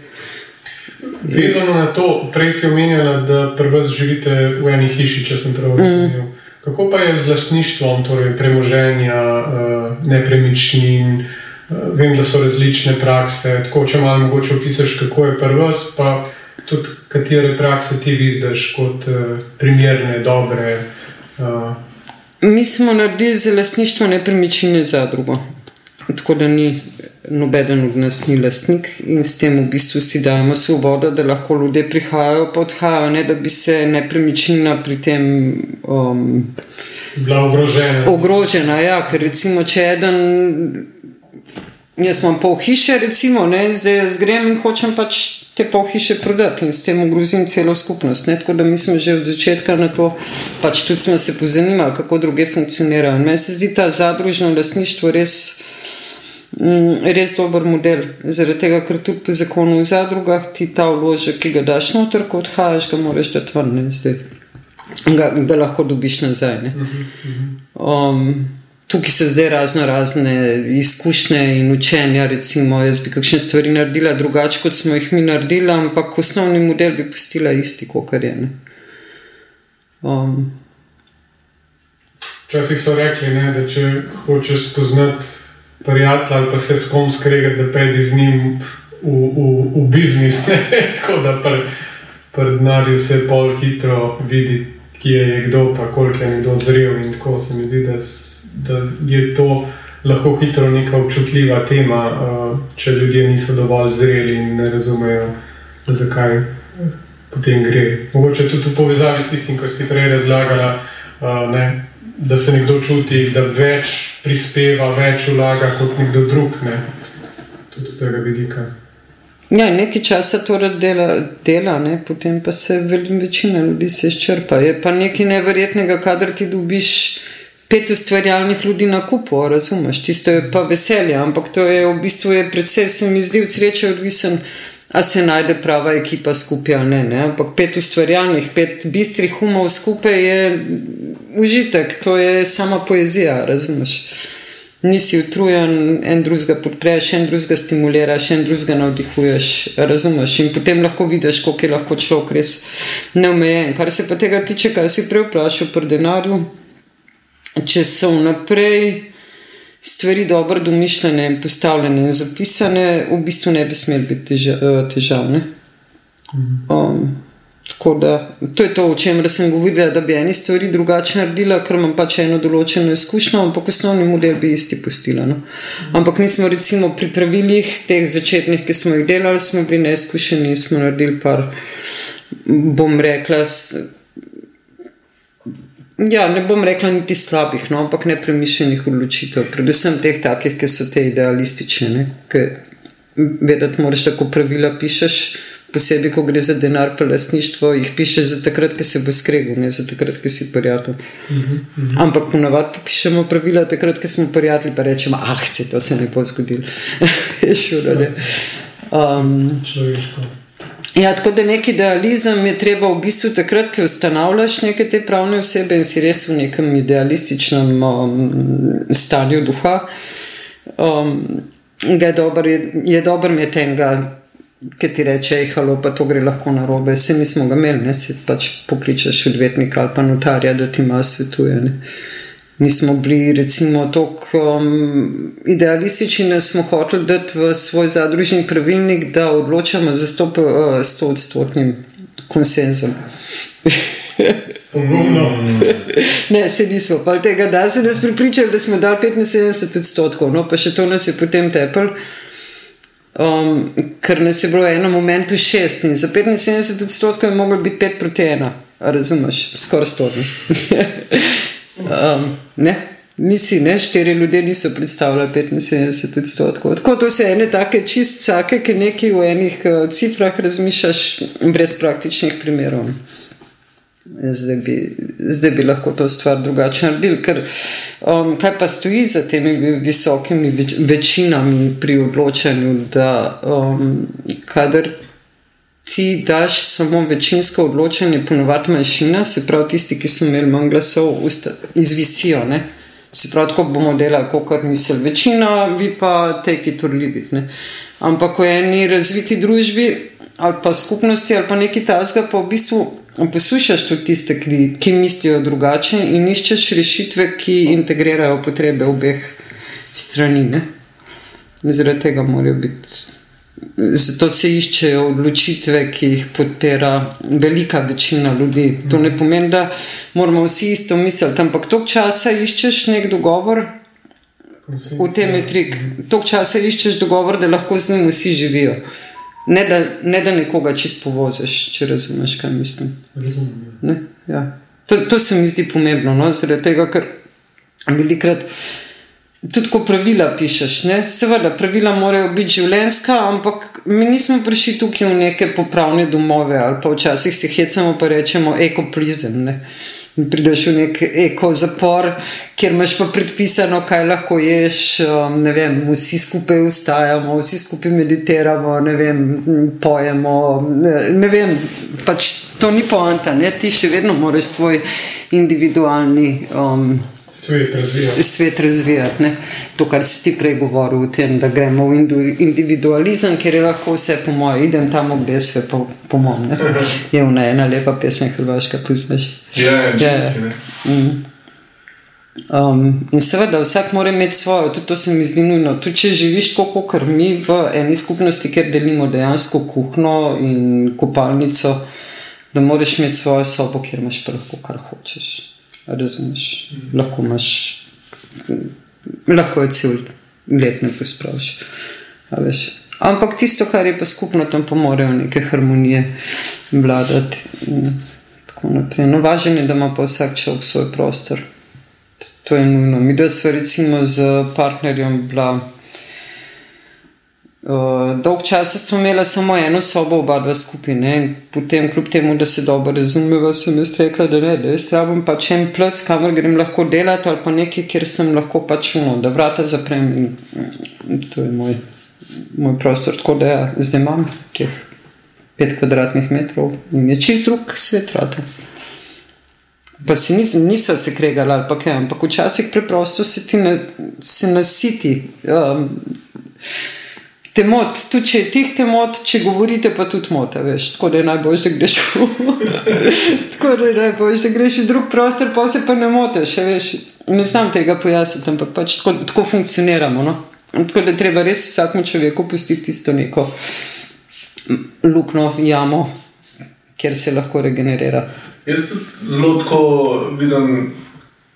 Vezano na to, prej si omenjala, da pri vas živite v eni hiši, če sem prav razumel. Mm. Kako pa je z lastništvom, torej premoženja, eh, nepremičnin? Eh, vem, da so različne prakse. Tako, če malo mogoče opišeš, kako je pri vas tudi katere prakse ti vidiš kot uh, primerne, dobre. Uh. Mi smo naredili za lastništvo nepremičnine za drugo. Tako da ni noben od nas ni lastnik in s tem v bistvu si dajemo svobodo, da lahko ljudje prihajajo in odhajajo, ne da bi se nepremičnina pri tem. Um, Bila ogrožena. Ogrožena, ja, ker recimo, če eden. Jaz imam pol hiše, recimo, ne, zdaj jaz grem in hočem pač te pol hiše prodati in s tem ogrozim celo skupnost. Ne? Tako da mi smo že od začetka na to, pač tudi smo se pozanimali, kako druge funkcionirajo. Meni se zdi ta zadružno lasništvo res. Mm, res dober model, zaradi tega, ker tudi po zakonu v zadrugah ti ta vložek, ki ga daš noter, ko odhajaš, ga moraš dati ven, zdaj ga, ga lahko dobiš nazaj. Um, Tukaj so zdaj razno razne izkušnje in učenja. Recimo, jaz bi kakšne stvari naredila drugače, kot smo jih mi naredili, ampak osnovni model bi pustila isti, kot je. Ne? Um. Včasih so rekli, ne, da če hočeš spoznati prijatelja ali pa se s kom skregati, da pejdi z njim v, v, v biznis. Tako da pri pri denarju se pol hitro vidi, kje je kdo, pa koliko je nekdo zrel. In tako se mi zdi, da, da je to lahko hitro neka občutljiva tema, uh, če ljudje niso dovolj zreli in ne razumejo, zakaj potem gre. Mogoče tudi v povezavi s tistim, kar si prej razlagala, uh, ne, da se nekdo čuti, da več prispeva, več vlaga kot nekdo drug. Ne. Tudi z tega vidika. Ja, nekaj časa to dela, dela ne? potem pa se večina ljudi se izčrpa. Je pa nekaj neverjetnega, kadar ti dobiš pet ustvarjalnih ljudi na kupu, razumeš? Tisto je pa veselje, ampak to je v bistvu je predvsej, se mi zdi, od sreče odvisen, a se najde prava ekipa skupaj ali ne, ne. Ampak pet ustvarjalnih, pet bistrih umov skupaj je užitek, to je sama poezija, razumeš? Nisi utrujen, en drugega podpreš, en drugega stimuliraš, en drugega navdihuješ, razumeš. In potem lahko vidiš, koliko je lahko človek res neomejen. Kar se pa tega tiče, kaj si prej vprašal pri denarju, če so vnaprej stvari dobro domišljene postavljene in zapisane, v bistvu ne bi smeli biti eh, težavne. Um, tako da to je to, o čemer sem govorila, da bi eni stvari drugače naredila, ker imam pač eno določeno izkušnjo, ampak osnovni model bi isti postila. No? Ampak nismo recimo pri pravilih teh začetnih, ki smo jih delali, smo bili neizkušeni in smo naredili par, bom rekla, Ja, ne bom rekla niti slabih, no, ampak nepremišljenih odločitev, predvsem teh takih, ki so te idealistične. Vedeti moraš, tako pravila pišeš, posebej, ko gre za denar, pa lasništvo, jih pišeš za takrat, ko se bo skregal, ne za takrat, ko si prijatelj. Uh -huh, uh -huh. Ampak ponavadi pišemo pravila takrat, ko smo prijatelji, pa rečemo, ah, se to se ne bo zgodilo. Je šlo, da. Um, Človeško. Ja, tako da neki idealizem je treba v bistvu takrat, ko ustanavljaš neke te pravne osebe in si res v nekem idealističnem um, stanju duha. Um, je dober, je, je dober imeti enega, ki ti reče: Halo, pa to gre lahko na robe. Vse mi smo ga imeli, ne si pač pokličeš odvetnika ali pa notarja, da ti ima svetuje. Ne. Mi smo bili, recimo, tako um, idealistični, da smo hoteli dati v svoj zadružni pravilnik, da odločamo za 100 uh, odstotnim konsenzom. Pogumno. ne, se nismo, pa tega, da se nas pripričali, da smo dali 75 odstotkov, no pa še to nas je potem tepel. Um, ker nas je bilo v enem momentu šest in za 75 odstotkov je moglo biti 5 proti 1, razumeš, skoraj stotno. Um, ne, nisi, ne, štiri ljudi niso predstavljali 75 odstotkov. Tako to se ene take čistke, ki nekaj v enih uh, cifrah razmišljaš, brez praktičnih primerov. Zdaj bi, zdaj bi lahko to stvar drugače naredili. Ker, um, kaj pa stoji za temi visokimi več, večinami pri odločanju, da um, kadar ti daš samo večinsko odločanje, ponovadi manjšina, se pravi tisti, ki so imeli manj glasov, izvisijo. Ne? Se pravi, tako bomo delali, kot misli večina, vi pa te, ki turljivi. Ampak v eni razviti družbi ali pa skupnosti ali pa neki tasga, pa v bistvu poslušaš tudi tiste, ki, ki mislijo drugače in iščeš rešitve, ki integrirajo potrebe obeh strani. Ne? Zaradi tega morajo biti. Zato se iščejo odločitve, ki jih podpira velika večina ljudi. To ne pomeni, da moramo vsi isto misliti, ampak toliko časa iščeš nek dogovor, v tem je trik. Toliko časa iščeš dogovor, da lahko z njim vsi živijo. Ne da, ne da nekoga čist povoziš, če razumeš, kaj mislim. Razumem. Ja. To, to se mi zdi pomembno, no? zaradi tega, ker velikrat. Tudi, ko pravila pišeš, ne? seveda, pravila morajo biti življenska, ampak mi nismo prišli tukaj v neke popravne domove ali pa včasih se hecamo pa rečemo ekoprizem. Prideš v nek eko zapor, kjer imaš pa predpisano, kaj lahko ješ, um, vem, vsi skupaj ustajamo, vsi skupaj meditiramo, ne vem, pojemo. Ne, ne vem, pač to ni poanta, ne? ti še vedno moraš svoj individualni. Um, Svet razvijati. Svet razvijati to, kar si ti prej govoril, o tem, da gremo v individualizem, ker je lahko vse po mojem, idem tam, kde je vse po, po mojem. Je vna ena lepa pesem, Hrvaška, poznaš. Ja, ja, ja. Mm. Um, in seveda, vsak mora imeti svojo, tudi to se mi zdi nujno. Tudi če živiš tako, kot mi v eni skupnosti, kjer delimo dejansko kuhno in kopalnico, da moraš imeti svojo sobo, kjer imaš lahko kar hočeš. Razumeš? Lahko imaš, lahko je cel let ne pospraviš. Ampak tisto, kar je pa skupno, tam pa morajo neke harmonije vladati. No, važno je, da ima pa vsak človek svoj prostor. To je nujno. Mi, da smo recimo z partnerjem bila. Uh, dolg časa smo imeli samo eno sobo, oba dva skupaj. ne. In Potem, kljub temu, da se dobro razumeva, sem jaz rekla, da ne, da jaz rabim pač en plec, kamor grem lahko delati, ali pa nekaj, kjer sem lahko pač uno, da vrata zaprem. In, to je moj, moj prostor, tako da ja, zdaj imam teh pet kvadratnih metrov in je čist drug svet rata. Pa si nis, nisva se kregali ali pa kaj, ampak včasih preprosto se ti na, se nasiti. Um, te mot, tudi če je tih te mot, če govorite, pa tudi mota, veš. Tako da je najbolj, da greš v. tako da je najbolj, da greš v drug prostor, pa se pa ne motiš, veš. Ne znam tega pojasniti, ampak pač tako, tako funkcioniramo. No? Tako da treba res vsakmu človeku pustiti tisto neko luknjo, jamo, kjer se lahko regenerira. Jaz tudi zelo tako vidim,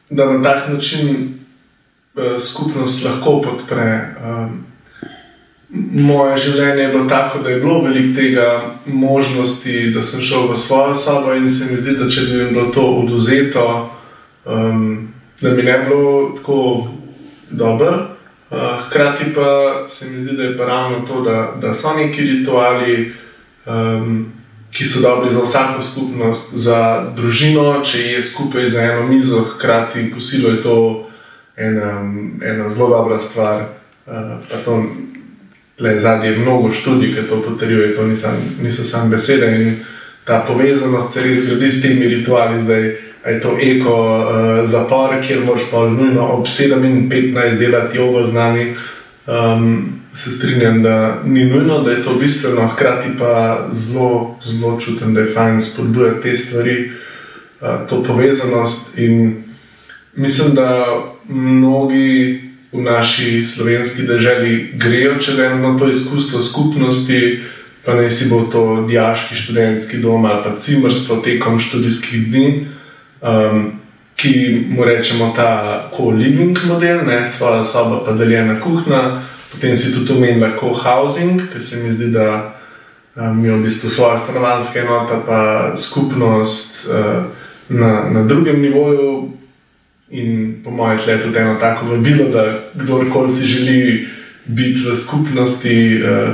da na tak način uh, skupnost lahko podpre. Um, moje življenje je bilo tako, da je bilo veliko tega možnosti, da sem šel v svojo sobo in se mi zdi, da če bi mi bilo to oduzeto, um, da mi ne bi bilo tako dobro. Uh, hkrati pa se mi zdi, da je pa ravno to, da, da so neki rituali, um, ki so dobri za vsako skupnost, za družino, če je skupaj za eno mizo, hkrati kosilo je to ena, ena zelo dobra stvar. Uh, Tle zadnji je mnogo študij, ki to potrjuje, to niso, niso samo besede. In ta povezanost se res zgodi s temi rituali, zdaj je to eko uh, zapor, kjer moš pa nujno ob 7 in 15 delati jogo z nami. Um, se strinjam, da ni nujno, da je to bistveno, hkrati pa zelo, zelo čutim, da je fajn spodbujati te stvari, uh, to povezanost. In mislim, da mnogi v naši slovenski državi grejo čez eno to izkustvo skupnosti, pa naj si bo to diaški študentski dom ali pa cimerstvo tekom študijskih dni, um, ki mu rečemo ta co-living model, ne, svoja soba pa deljena kuhna, potem si tudi omenila co-housing, ki se mi zdi, da um, je v bistvu svoja stanovanska enota, pa skupnost uh, na, na drugem nivoju. In po mojem, je tudi eno tako vabilo, da kdorkoli si želi biti v skupnosti, uh,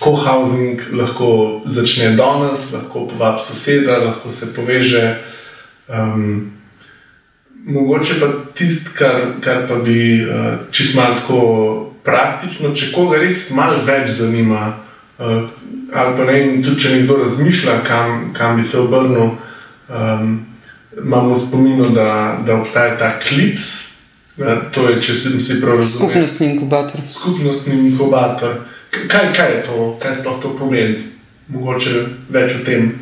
co-housing lahko začne danes, lahko povabi soseda, lahko se poveže. Um, mogoče pa tisto, kar, kar pa bi uh, čisto malo tako praktično, če koga res malo več zanima, uh, ali pa ne, tudi če nekdo razmišlja, kam, kam bi se obrnil. Um, imamo spomin, da, da obstaja ta klips. To je, če sem si prav razumel. Skupnostni inkubator. Skupnostni inkubator. Kaj, kaj je to, kaj sploh to pomeni? Mogoče več o tem.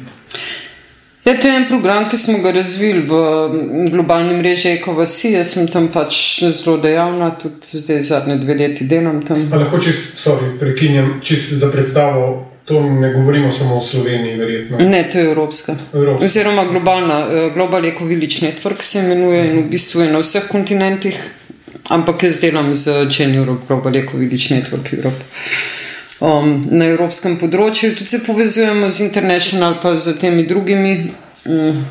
Ja, to je en program, ki smo ga razvili v globalni mreži EcoVasi. Jaz sem tam pač zelo dejavna, tudi zdaj zadnje dve leti delam tam. Pa lahko čist, sorry, prekinjam, čist za predstavo. To ne govorimo samo o Sloveniji, verjetno. Ne, to je evropska. Evropska. Oziroma globalna, eh, Global Eco Village Network se imenuje in v bistvu je na vseh kontinentih, ampak jaz delam z Gen Europe, Global Eco Village Network Europe. Um, na evropskem področju tudi se povezujemo z International, pa z temi drugimi. Um,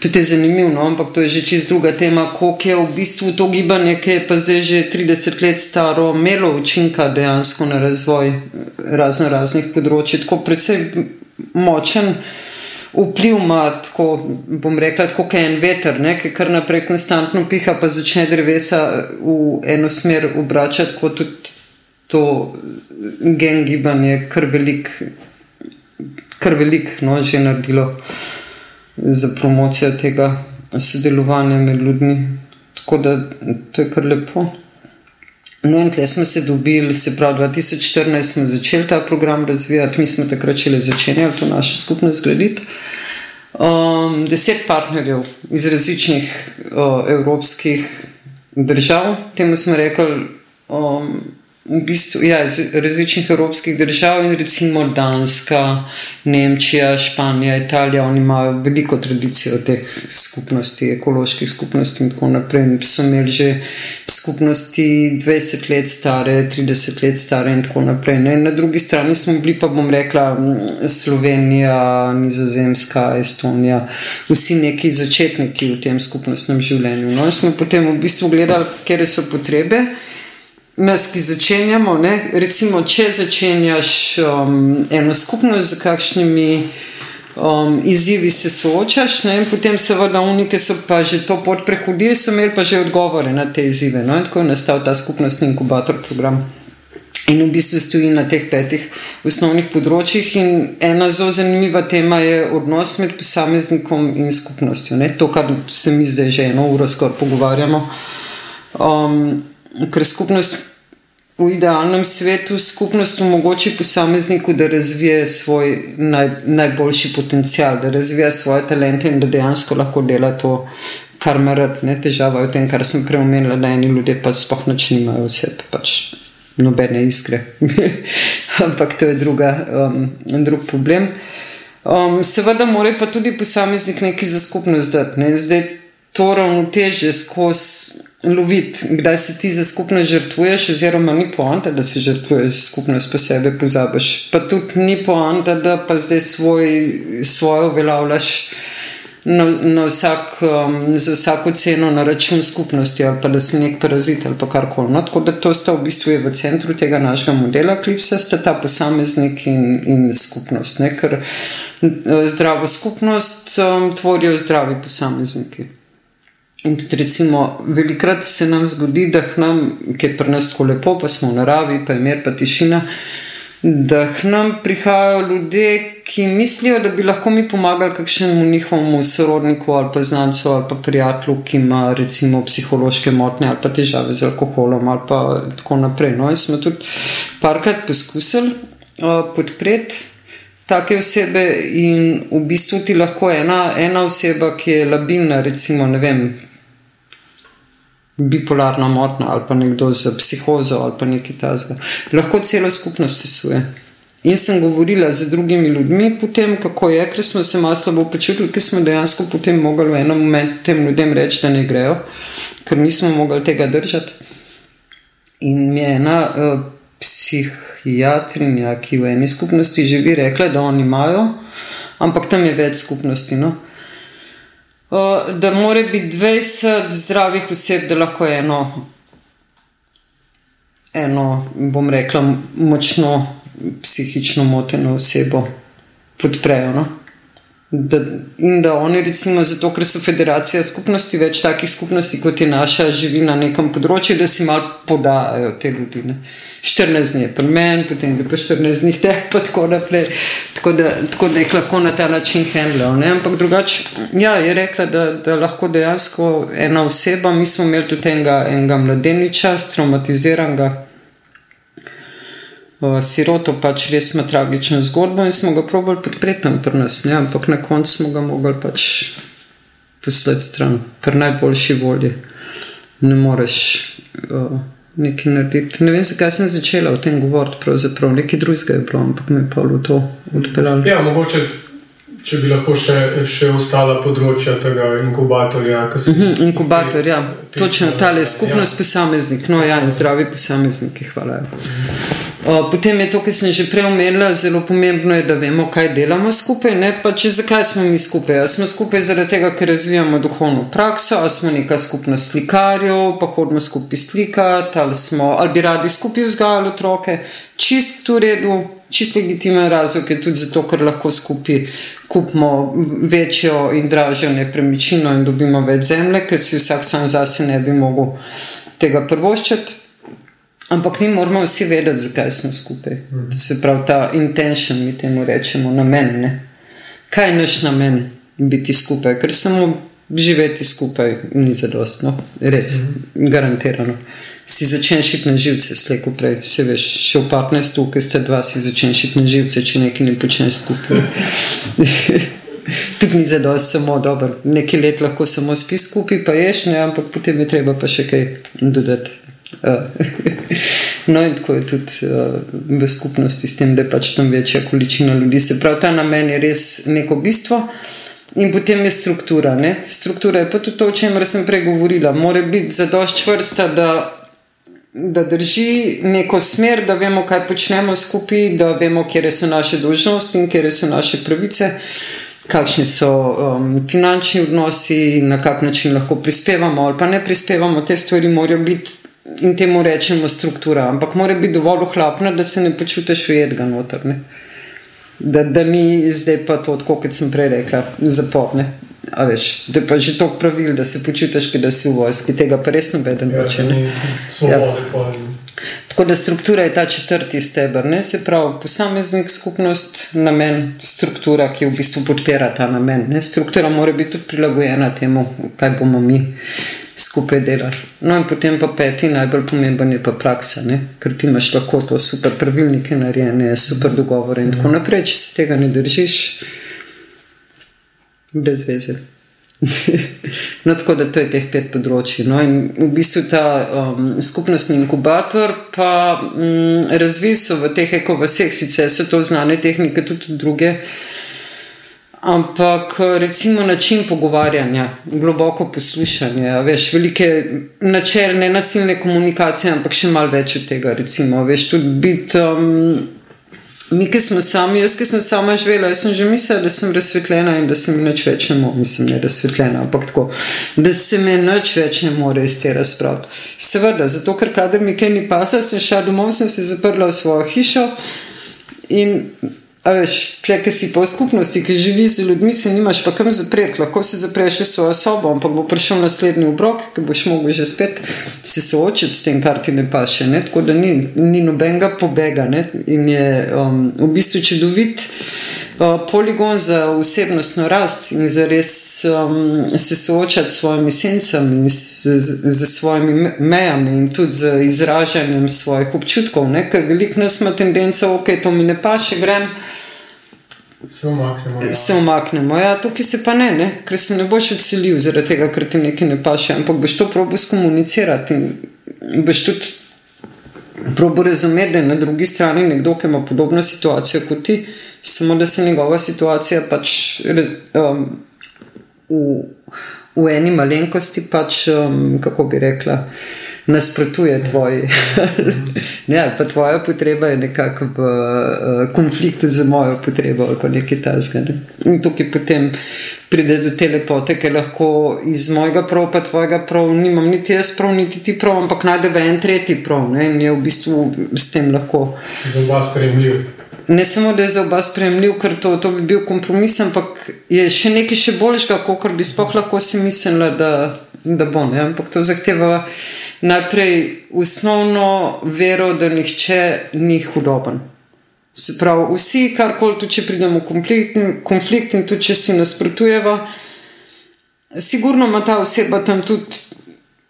Tudi je zanimivo, no? ampak to je že čist druga tema, koliko je v bistvu to gibanje, ki je pa zdaj že 30 let staro, imelo učinka dejansko na razvoj razno raznih področji. Tako precej močen vpliv ima, tako bom rekla, kot en veter, ne? ki kar naprej konstantno piha, pa začne drevesa v eno smer obračati, kot tudi to gen gibanje, kar velik, kar velik no, že naredilo za promocijo tega sodelovanja med ljudmi. Tako da to je kar lepo. No, in tle smo se dobili, se pravi, 2014 smo začeli ta program razvijati, mi smo takrat šele začenjali to naše skupnost graditi. Um, deset partnerjev iz različnih uh, evropskih držav, temu smo rekli, um, v bistvu ja, iz različnih evropskih držav in recimo Danska, Nemčija, Španija, Italija, oni imajo veliko tradicijo teh skupnosti, ekoloških skupnosti in tako naprej. So imeli že skupnosti 20 let stare, 30 let stare in tako naprej. Ne? Na drugi strani smo bili pa, bom rekla, Slovenija, Nizozemska, Estonija, vsi neki začetniki v tem skupnostnem življenju. No, in smo potem v bistvu gledali, kje so potrebe nas, ki začenjamo, ne? recimo, če začenjaš um, eno skupnost, z kakšnimi um, izzivi se soočaš, ne? in potem seveda unike so pa že to pot prehodili, so imeli pa že odgovore na te izzive. No? In tako je nastal ta skupnostni inkubator program. In v bistvu stoji na teh petih osnovnih področjih, in ena zelo zanimiva tema je odnos med posameznikom in skupnostjo. Ne? To, kar se mi zdaj že eno uro skoraj pogovarjamo. Um, ker skupnost v idealnem svetu skupnost omogoči posamezniku, da razvije svoj naj, najboljši potencial, da razvija svoje talente in da dejansko lahko dela to, kar ima rad. Ne težava je v tem, kar sem prej omenila, da eni ljudje pač sploh noč nimajo vse, pač nobene iskre. Ampak to je druga, um, drug problem. Um, seveda, mora pa tudi posameznik nekaj za skupnost dati. Ne? Zdaj to ravnoteže skozi loviti, kdaj se ti za skupnost žrtvuješ, oziroma ni poanta, da se žrtvuješ za skupnost, pa sebe pozabiš. Pa tudi ni poanta, da pa zdaj svoj, svojo uveljavljaš na, na vsak, um, za vsako ceno na račun skupnosti, ali pa da si nek parazit ali kar koli. No, tako da to sta v bistvu v centru tega našega modela, klipsa sta ta posameznik in, in skupnost. Ne? Ker uh, zdravo skupnost um, tvorijo zdravi posamezniki. In tudi, recimo, velikrat se nam zgodi, da nam, ki je pri nas tako lepo, pa smo v naravi, pa je mir, pa tišina, da nam prihajajo ljudje, ki mislijo, da bi lahko mi pomagali kakšnemu njihovemu sorodniku ali pa znancu ali pa prijatelju, ki ima recimo psihološke motnje ali pa težave z alkoholom ali pa tako naprej. No, in smo tudi parkrat poskusili uh, podpreti. Take osebe, in v bistvu ti lahko ena, ena oseba, ki je labilna, recimo, ne vem, bipolarna motnja ali pa nekdo z psihozo ali pa nekaj tasga. Lahko celo skupnost sesuje. In sem govorila z drugimi ljudmi, potem, kako je, ker smo se malo slabo počutili, ker smo dejansko potem mogli v enem momentu tem ljudem reči, da ne grejo, ker nismo mogli tega držati. In mi je ena uh, psihiatrinja, ki v eni skupnosti živi, rekla, da oni imajo, ampak tam je več skupnosti. No? Da mora biti 20 zdravih oseb, da lahko eno, eno bom rekla, močno psihično moteno osebo podprejo. No? Da, in da oni, recimo, zato, ker so federacija skupnosti, več takih skupnosti kot je naša, živi na nekem področju, da si malo podajajo te ljudi. Ne. 14 dni je pri meni, potem je pa 14 dni te, pa tako naprej. Tako da, tako da jih lahko na ta način handlajo. Ampak drugače, ja, je rekla, da, da lahko dejansko ena oseba, mi smo imeli tudi enega, enega mladeniča, traumatiziranega siroto pač res ima tragično zgodbo in smo ga probali podpreti tam pri nas, ne? ampak na koncu smo ga mogli pač poslati stran, pri najboljši volji. Ne moreš uh, nekaj narediti. Ne vem, zakaj sem začela o tem govoriti, pravzaprav nekaj drugega je bilo, ampak me je pa v to odpeljalo. Ja, mogoče če bi lahko še, še ostala področja tega inkubatorja. Uh mhm, -huh, inkubator, ja, točno ta le skupnost ja. posameznik, no ja, in zdravi posamezniki, hvala. Uh, potem je to, kar sem že prej omenila, zelo pomembno je, da vemo, kaj delamo skupaj. Ne? Pa če zakaj smo mi skupaj? A smo skupaj zaradi tega, ker razvijamo duhovno prakso, ali smo neka skupnost slikarjev, pa hodimo skupaj slikati, ali, smo, ali bi radi skupaj vzgajali otroke. Čist v redu, čist legitimen razlog je tudi zato, ker lahko skupaj kupimo večjo in dražjo nepremičnino in dobimo več zemlje, ker si vsak sam zase ne bi mogel tega prvoščiti. Ampak mi moramo vsi vedeti, zakaj smo skupaj. Mm. Se pravi, ta intention, mi temu rečemo, namen. Ne? Kaj je naš namen biti skupaj, ker samo živeti skupaj ni zadostno, res, mm. garantirano si začneš iti na živce, slejko prej. Se veš, še v partnerstvu, ki ste dva, si začneš iti na živce, če nekaj ne počneš skupaj. Tudi ni zadost, samo dobro. Nekaj let lahko samo spiš skupaj, pa ješ, ne, ampak potem je treba pa še kaj dodati. No, in tako je tudi uh, v skupnosti s tem, da je pač tam večja količina ljudi. Se pravi, ta namen je res neko bistvo. In potem je struktura. Ne? Struktura je pa tudi to, o čemer sem prej govorila. Mora biti zadošč čvrsta, da, da drži neko smer, da vemo, kaj počnemo skupaj, da vemo, kje so naše dolžnosti in kje so naše pravice kakšni so um, finančni odnosi, na kak način lahko prispevamo ali pa ne prispevamo, te stvari morajo biti in temu rečemo struktura, ampak mora biti dovolj ohlapna, da se ne počutiš ujedga noter. Ne? Da, da ni zdaj pa to, kot sem prej rekla, zaporne. A veš, da je pa že toliko pravil, da se počutiš, da si v vojski, tega pa res noben Ja, noče. ne. Ja. Tako da struktura je ta četrti stebr, ne? se pravi, posameznik, skupnost, namen, struktura, ki v bistvu podpira ta namen. Ne? Struktura mora biti tudi prilagojena temu, kaj bomo mi skupaj delali. No, in potem pa peti, najbolj pomemben je pa praksa, ne? ker ti imaš lahko to super pravilnike narejene, super dogovore in tako naprej. Če se tega ne držiš, brez veze. no, tako da to je teh pet področji. No, in v bistvu ta um, skupnostni inkubator pa um, razvij so v teh ekovaseh, sicer so to znane tehnike, tudi druge. Ampak recimo način pogovarjanja, globoko poslušanje, veš, velike načel, ne nasilne komunikacije, ampak še malo več od tega. Recimo, veš, tudi biti. Um, Mi, ki smo sami, jaz, ki sem sama živela, jaz sem že mislila, da sem razsvetljena in da se mi nič več ne more, mislim, ne razsvetljena, ampak tako, da se mi nič več ne more iz te razprave. Seveda, zato ker kader mi kaj ni pasal, sem šla domov, sem se zaprla v svojo hišo in. Veš, tle, ki si v skupnosti, ki živi z ljudmi, se nimaš pa kam zapreti, lahko se zapreš v svojo sobo, ampak bo prišel naslednji obrok, ki boš mogel že spet se soočiti s tem, kar ti ne paše. Ne? Tako da ni, ni nobenega pobega ne? in je um, v bistvu čudovit poligon za osebnostno rast in za res um, se soočati s svojimi sencami in s, z, svojimi me- mejami in tudi z izražanjem svojih občutkov, ne? ker veliko nas ima tendenco, ok, to mi ne paše, grem Se umaknemo. Ja. se umaknemo. Ja, tukaj se pa ne, ne, ker se ne boš odselil zaradi tega, ker ti nekaj ne paše, ampak boš to probo skomunicirati in boš tudi probo razumeti, da je na drugi strani nekdo, ki ima podobno situacijo kot ti, samo da se njegova situacija pač um, v, v eni malenkosti pač, um, kako bi rekla, nasprotuje tvoji. ne, ali pa tvoja potreba je nekako v uh, konfliktu z mojo potrebo ali pa nekaj tasga. Ne? In tukaj potem pride do te lepote, ki lahko iz mojega prav, pa tvojega prav, nimam niti jaz prav, niti ti prav, ampak najdemo en tretji prav ne? in je v bistvu s tem lahko. Za oba sprejemljiv. Ne samo, da je za oba sprejemljiv, ker to, to bi bil kompromis, ampak je še nekaj še boljšega, kot bi sploh lahko si mislila, da, da bo. Ne? Ampak to zahteva najprej osnovno vero, da nihče ni hudoben. Se pravi, vsi, karkoli, tudi če pridemo v konflikt, konflikt in tudi če si nasprotujeva, sigurno ima ta oseba tam tudi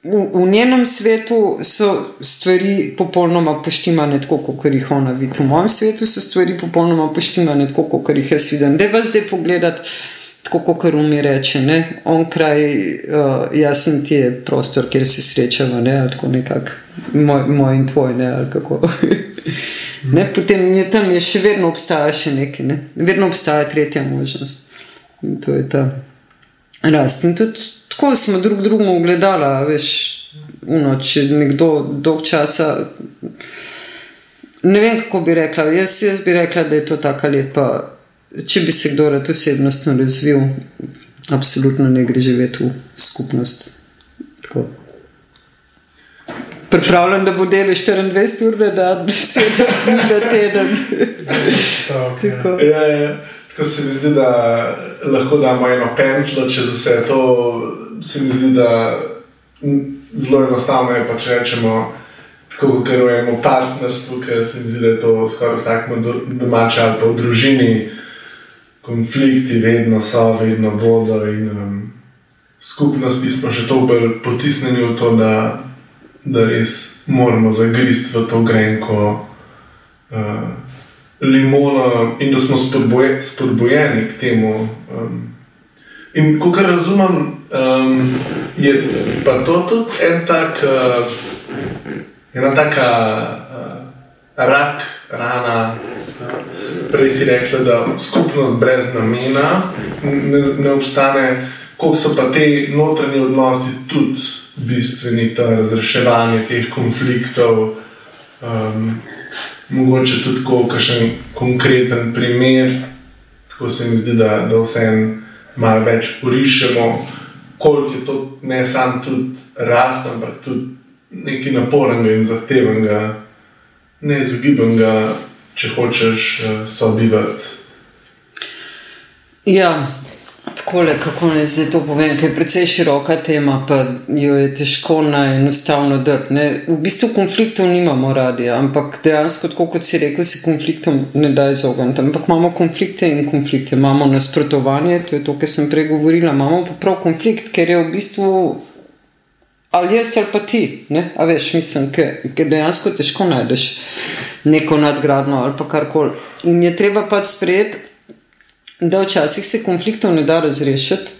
v, njenem svetu so stvari popolnoma poštimane, tako kot jih ona vidi. V mojem svetu so stvari popolnoma poštimane, tako kot jih jaz vidim. Da vas zdaj pogledati, tako kot umi reče, ne? on kraj, uh, jaz in ti je prostor, kjer se srečava, ne? ali tako nekako moj, moj in tvoj, ne? ali kako. ne? Potem je tam, je še vedno obstaja še nekaj, ne? vedno obstaja tretja možnost. In to je ta rast. In tudi tako smo drug drugemu gledali, veš, uno, če nekdo dolg časa. Ne vem, kako bi rekla. Jaz, jaz bi rekla, da je to tako lepa. Če bi se kdo rad osebnostno razvil, absolutno ne gre živeti v skupnost. Tako. Pripravljam, da bo delo 24 ur na dan, 7 dni na teden. Ja. Tako. Ja, ja. Tako se mi zdi, da lahko damo eno penčlo čez vse to. Se mi zdi, da zelo enostavno je, pa če rečemo, tako kot v enem partnerstvu, ker se mi zdi, da je to skoraj vsakmo do- domače ali pa v družini. Konflikti vedno so, vedno bodo, in um, skupnosti smo še toliko bolj potisnjeni v to, da, da res moramo zagristi v to grenko. Uh, limono in da smo spodboje, spodbojeni k temu. Um, in kot razumem, um, je pa to tudi en tak, uh, ena taka uh, rak, rana. Prej si rekla, da skupnost brez namena ne, ne obstane, koliko so pa te notranje odnosi tudi bistveni, ta razreševanje teh konfliktov. Um, mogoče tudi kakšen konkreten primer, tako se mi zdi, da, da vse en malo več porišemo, koliko je to ne samo tudi rast, ampak tudi nekaj napornega in zahtevnega, neizogibnega, če hočeš uh, sobivati. Ja, tako le, kako naj zdaj to povem, ker je precej široka tema, pa jo je težko na enostavno drti. V bistvu konfliktov nimamo radi, ampak dejansko, tako kot si rekel, se konfliktom ne da izogniti. Ampak imamo konflikte in konflikte, imamo nasprotovanje, to je to, kar sem prej govorila, imamo pa prav konflikt, ker je v bistvu. Ali jaz ali pa ti, ne? a veš, mislim, ker dejansko težko najdeš neko nadgradno ali pa karkoli. In je treba pač sprejeti, da včasih se konfliktov ne da razrešiti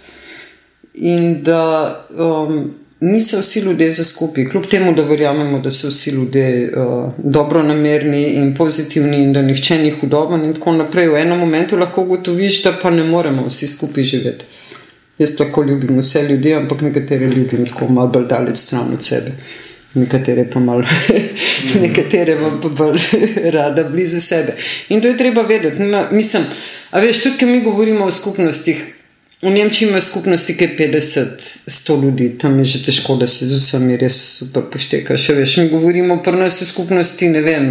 in da um, niso vsi ljudje za skupaj. Kljub temu, da verjamemo, da so vsi ljudje uh, dobro namerni in pozitivni in da nihče ni hudoben in tako naprej, v enem momentu lahko ugotoviš, da pa ne moremo vsi skupaj živeti. Jaz tako ljubim vse ljudi, ampak nekatere ljubim tako malo bolj daleč stran od sebe. Nekatere pa malo, nekatere pa bolj rada blizu sebe. In to je treba vedeti. Mislim, A veš, tudi, ki mi govorimo o skupnostih, v Nemčiji ima skupnosti, ki je 50-100 ljudi, tam je že težko, da se z vsemi res super pošteka. Še veš, mi govorimo o nas v skupnosti, ne vem,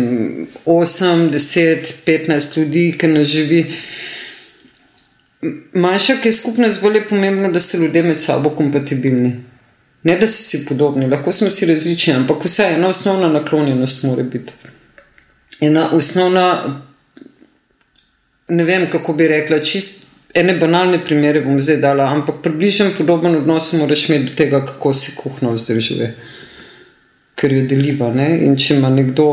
8, 10, 15 ljudi, ki ne živi. Manjša, ki je skupnost, bolj je pomembno, da so ljudje med sabo kompatibilni. Ne, da so si podobni, lahko smo si različni, ampak vsaj ena osnovna naklonjenost mora biti. Ena osnovna ne vem, kako bi rekla, čist ene banalne primere bom zdaj dala, ampak približen podoben odnos moraš imeti do tega, kako se kuhno vzdržuje, ker jo deliva. Ne? In če ima nekdo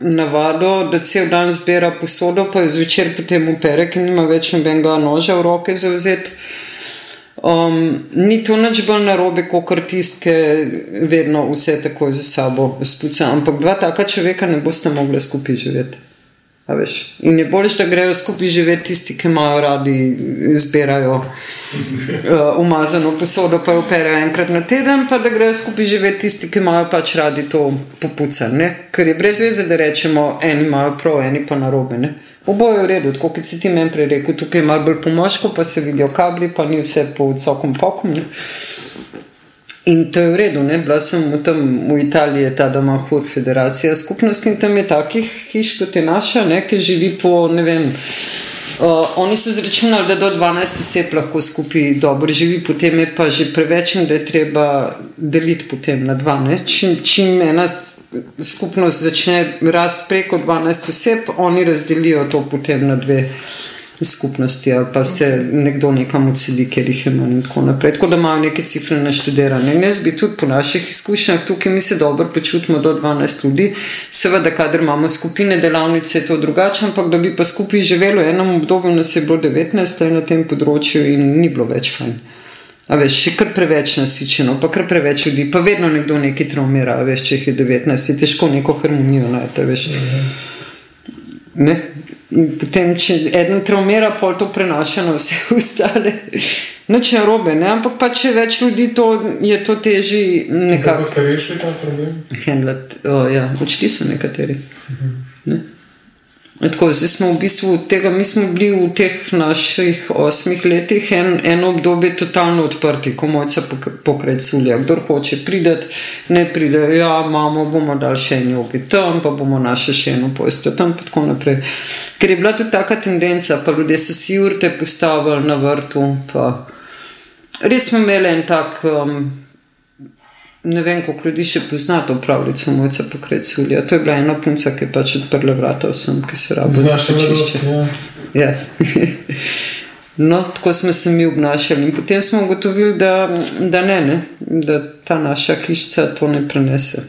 navado, da cel dan zbira posodo, pa je zvečer potem upere, ker nima več nobenega noža v roke za vzeti. Um, ni to nič bolj narobe, kot kar tiste, ki vedno vse tako za sabo spucajo. Ampak dva taka človeka ne boste mogli skupaj živeti. In je bolje, da grejo skupaj živeti tisti, ki imajo radi, zbirajo uh, umazano posodo, pa jo operajo enkrat na teden, pa da grejo skupaj živeti tisti, ki imajo pač radi to popucanje. Ker je brez veze, da rečemo, eni imajo prav, eni pa narobe. Ne? Oboje je v redu, tako kot si ti meni prej rekel, tukaj je malo bolj pomožko, pa se vidijo kabli, pa ni vse po visokem pokom. Ne? In to je v redu, ne? bila sem v, tam, v Italiji, ta doma Hur, federacija skupnosti in tam je takih hiš kot je naša, ne? ki živi po ne vem. Uh, oni so zračunali, da do 12 oseb lahko skupaj dobro živi, potem je pa že preveč in da je treba deliti potem na 12. Čim, čim ena skupnost začne rasti preko 12 oseb, oni razdelijo to potem na dve skupnosti, ali pa se nekdo nekam odsedi, ker jih manj in tako naprej. Tako da imajo neke cifre naštudirane. In jaz bi tudi po naših izkušnjah tukaj mi se dobro počutimo do 12 ljudi. Seveda, kader imamo skupine delavnice, je to drugače, ampak da bi pa skupaj živelo v enem obdobju, nas je bilo 19 na tem področju in ni bilo več fajn. A veš, še kar preveč nasičeno, pa kar preveč ljudi, pa vedno nekdo nekaj traumira, veš, če jih je 19, je težko neko harmonijo najti. Ne, In potem, če eden traumira, pol to prenaša na vse ostale. Noč je robe, ne? ampak pa če več ljudi to, je to težje nekako. Kako ste rešili ta problem? Handlet, oh, ja, odšli so nekateri. Uh -huh. ne? Tako, zdaj smo v bistvu tega, mi smo bili v teh naših osmih letih en, eno obdobje totalno odprti, ko mojca pokret sulja. Kdo hoče priti, ne pride, ja, imamo, bomo dal še en jogi tam, pa bomo našli še eno posto tam, in tako naprej. Ker je bila tudi taka tendenca, pa ljudje so si urte postavili na vrtu. Res smo imeli en tak. Um, ne vem, koliko ljudi še pozna to pravljico, mojca pokret sulja. To je bila ena punca, ki je pač odprla vrata vsem, ki se rabo za čišče. Ja. no, tako smo se mi obnašali in potem smo ugotovili, da, da ne, ne, da ta naša hišica to ne prenese.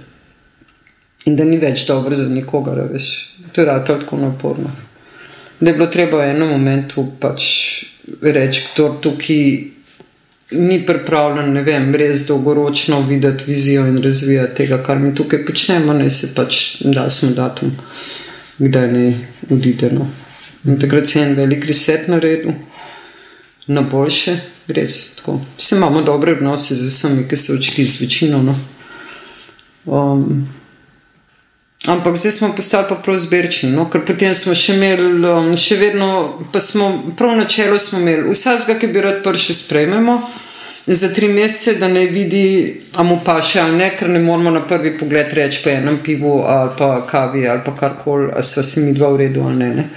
In da ni več dobro za nikogar, veš. To je rado tako naporno. Da je bilo treba v enem momentu pač reči, kdo tukaj ni pripravljen, ne vem, res dolgoročno videti vizijo in razvijati tega, kar mi tukaj počnemo, ne se pač da smo datum, kdaj ne odide. No. In takrat se je en velik reset naredil, na boljše, res tako. Vse imamo dobre odnose z vsemi, ki so odšli z večino. No. Um, Ampak zdaj smo postali pa prav zbirčni, no? ker potem smo še imeli, um, še vedno, pa smo prav na čelu smo imeli vsega, ki bi rad prišel, sprejmemo za tri mesece, da ne vidi, a mu pa še ali ne, ker ne moramo na prvi pogled reči po enem pivu ali pa kavi ali pa karkoli, a sva si mi dva v redu ali ne. ne?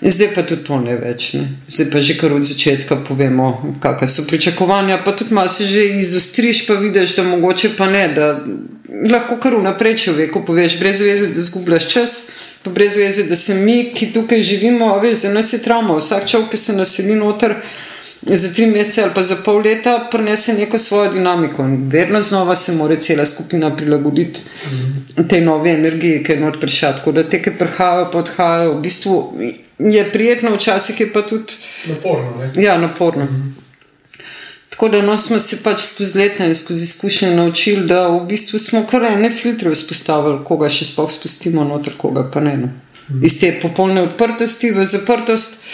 In zdaj pa tudi to ne več. Ne? Zdaj pa že kar od začetka povemo, kakšne so pričakovanja. Pa tudi malo se že izostriš, pa vidiš, da mogoče pa ne. Da lahko kar vnaprej človeku poveš, brez veze, da zgubljaš čas, pa brez veze, da se mi, ki tukaj živimo, veš, za nas je travma. Vsak človek, ki se naseli noter. Za tri mesece ali pa za pol leta prenese neko svojo dinamiko, in vedno znova se mora cela skupina prilagoditi mm tej novi energiji, ki je not prišla. Tako da te, ki prihajajo, pa odhajajo, v bistvu je prijetno, včasih je pa tudi naporno. Ne? Ja, naporno. Mm. Tako da no, smo se pač skozi leta in skozi izkušnje naučili, da v bistvu smo kar ene filtre vzpostavili, koga še sploh spustimo noter, koga pa ne. No. Mm. Iz te popolne odprtosti v zaprtost,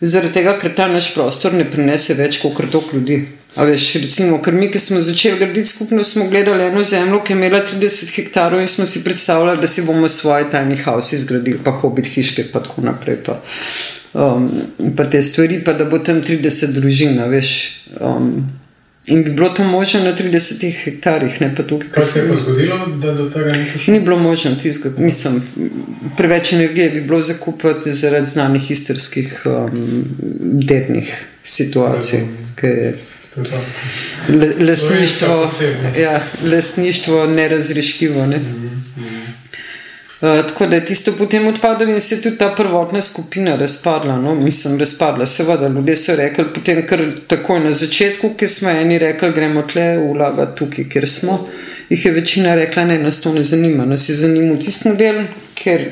zaradi tega, ker ta naš prostor ne prinese več kot krtok ljudi. A veš, recimo, ker mi, ki smo začeli graditi skupno, smo gledali eno zemljo, ki je imela 30 hektarov in smo si predstavljali, da si bomo svoje tajni house izgradili, pa hobit hiške in tako naprej. Pa, um, pa te stvari, pa da bo tam 30 družin, veš. Um, In bi bilo to možno na 30 hektarjih, ne pa tukaj. Kaj se je pa zgodilo, da do tega ni prišlo? Ni bilo možno, mislim, preveč energije bi bilo zakupiti zaradi znanih istarskih um, dednih situacij. Lastništvo, ja, lastništvo nerazrešljivo. Ne? Mm -hmm. Uh, tako da je tisto potem odpadlo in se je tudi ta prvotna skupina razpadla. No? Mislim, razpadla. Seveda, ljudje so rekli, potem kar takoj na začetku, ki smo eni rekli, gremo tle, vlagati tukaj, kjer smo. Ih je večina rekla, ne, nas to ne zanima, nas je zanimivo tisti model, ker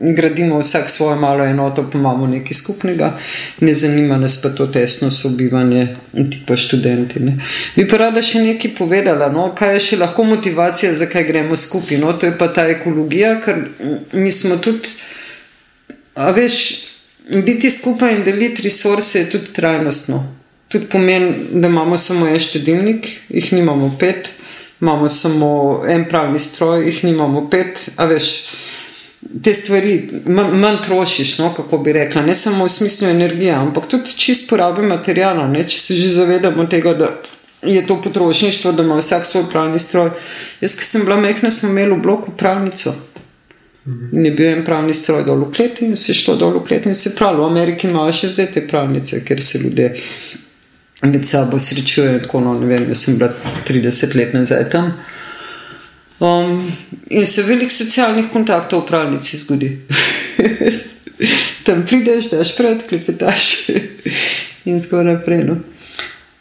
gradimo vsak svojo malo enoto, pa imamo nekaj skupnega, ne zanima nas pa to tesno sobivanje, ti pa študenti. Ne. Bi pa rada še nekaj povedala, no, kaj je še lahko motivacija, zakaj gremo skupaj. No, to je pa ta ekologija, ker mi smo tudi, a veš, biti skupaj in deliti resurse je tudi trajnostno. Tudi pomeni, da imamo samo en štedilnik, jih nimamo pet, imamo samo en pravni stroj, jih nimamo pet, a veš te stvari manj trošiš, no, kako bi rekla, ne samo v smislu energije, ampak tudi čist porabe materijala. Ne, če se že zavedamo tega, da je to potrošništvo, da ima vsak svoj pravni stroj. Jaz, ki sem bila mehna, smo imeli v bloku pravnico. In je bil en pravni stroj dol v kleti, in se je šlo dol v kleti, in se pravi, v Ameriki imajo še zdaj te pravnice, ker se ljudje med sabo srečujejo. Tako, no, ne vem, jaz sem bila 30 let nazaj tam. Um, in se veliko socialnih kontaktov v pravnici zgodi. Tam prideš, daš pred, klepetaš in tako naprej. No.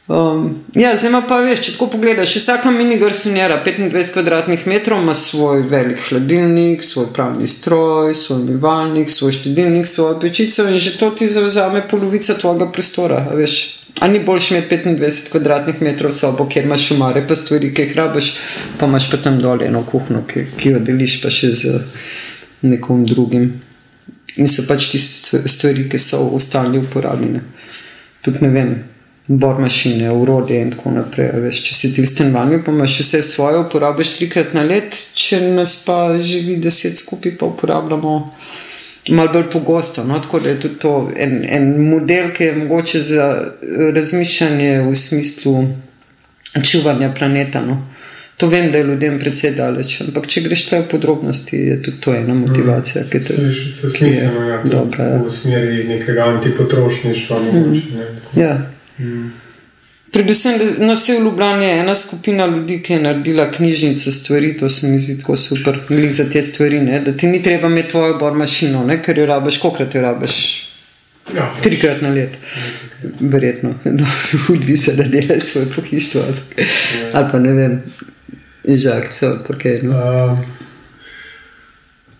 Um, ja, zdaj pa veš, če tako pogledaš, vsaka mini garsonjera 25 kvadratnih metrov ima svoj velik hladilnik, svoj pravni stroj, svoj umivalnik, svoj štedilnik, svojo pečico in že to ti zauzame polovica tvojega prostora. Veš, A ni boljši imeti 25 kvadratnih metrov sobo, kjer imaš umare, pa stvari, ki jih rabiš, pa imaš pa tam dol eno kuhno, ki, ki jo deliš pa še z nekom drugim. In so pač ti stvari, ki so v stalni uporabi. Tudi ne vem, bor mašine, urodje in tako naprej. Veš, če si ti v stanovanju, pa imaš vse svoje, uporabiš trikrat na let, če nas pa živi deset skupaj, pa uporabljamo malo bolj pogosto. No? Tako da je tudi to en, en model, ki je mogoče za razmišljanje v smislu čuvanja planeta. No? To vem, da je ljudem precej daleč, ampak če greš te v podrobnosti, je tudi to ena motivacija, ki te je smiselno, ja, dobra, ja. v smeri nekega antipotrošništva. Mogoče, mm. ne, ja. mm. Predvsem, da no, se v Ljubljani je ena skupina ljudi, ki je naredila knjižnico stvari, to se mi zdi tako super, glede za te stvari. Ne? Da ti ni treba imeti tvojo bor mašino, ne? ker jo rabiš, kolikrat jo rabiš. Ja, Trikrat na let, verjetno, no, odvisno, da delaš svoj pohištvo ali, ja. ali pa ne vem, žakce ali pa kaj. No. Uh,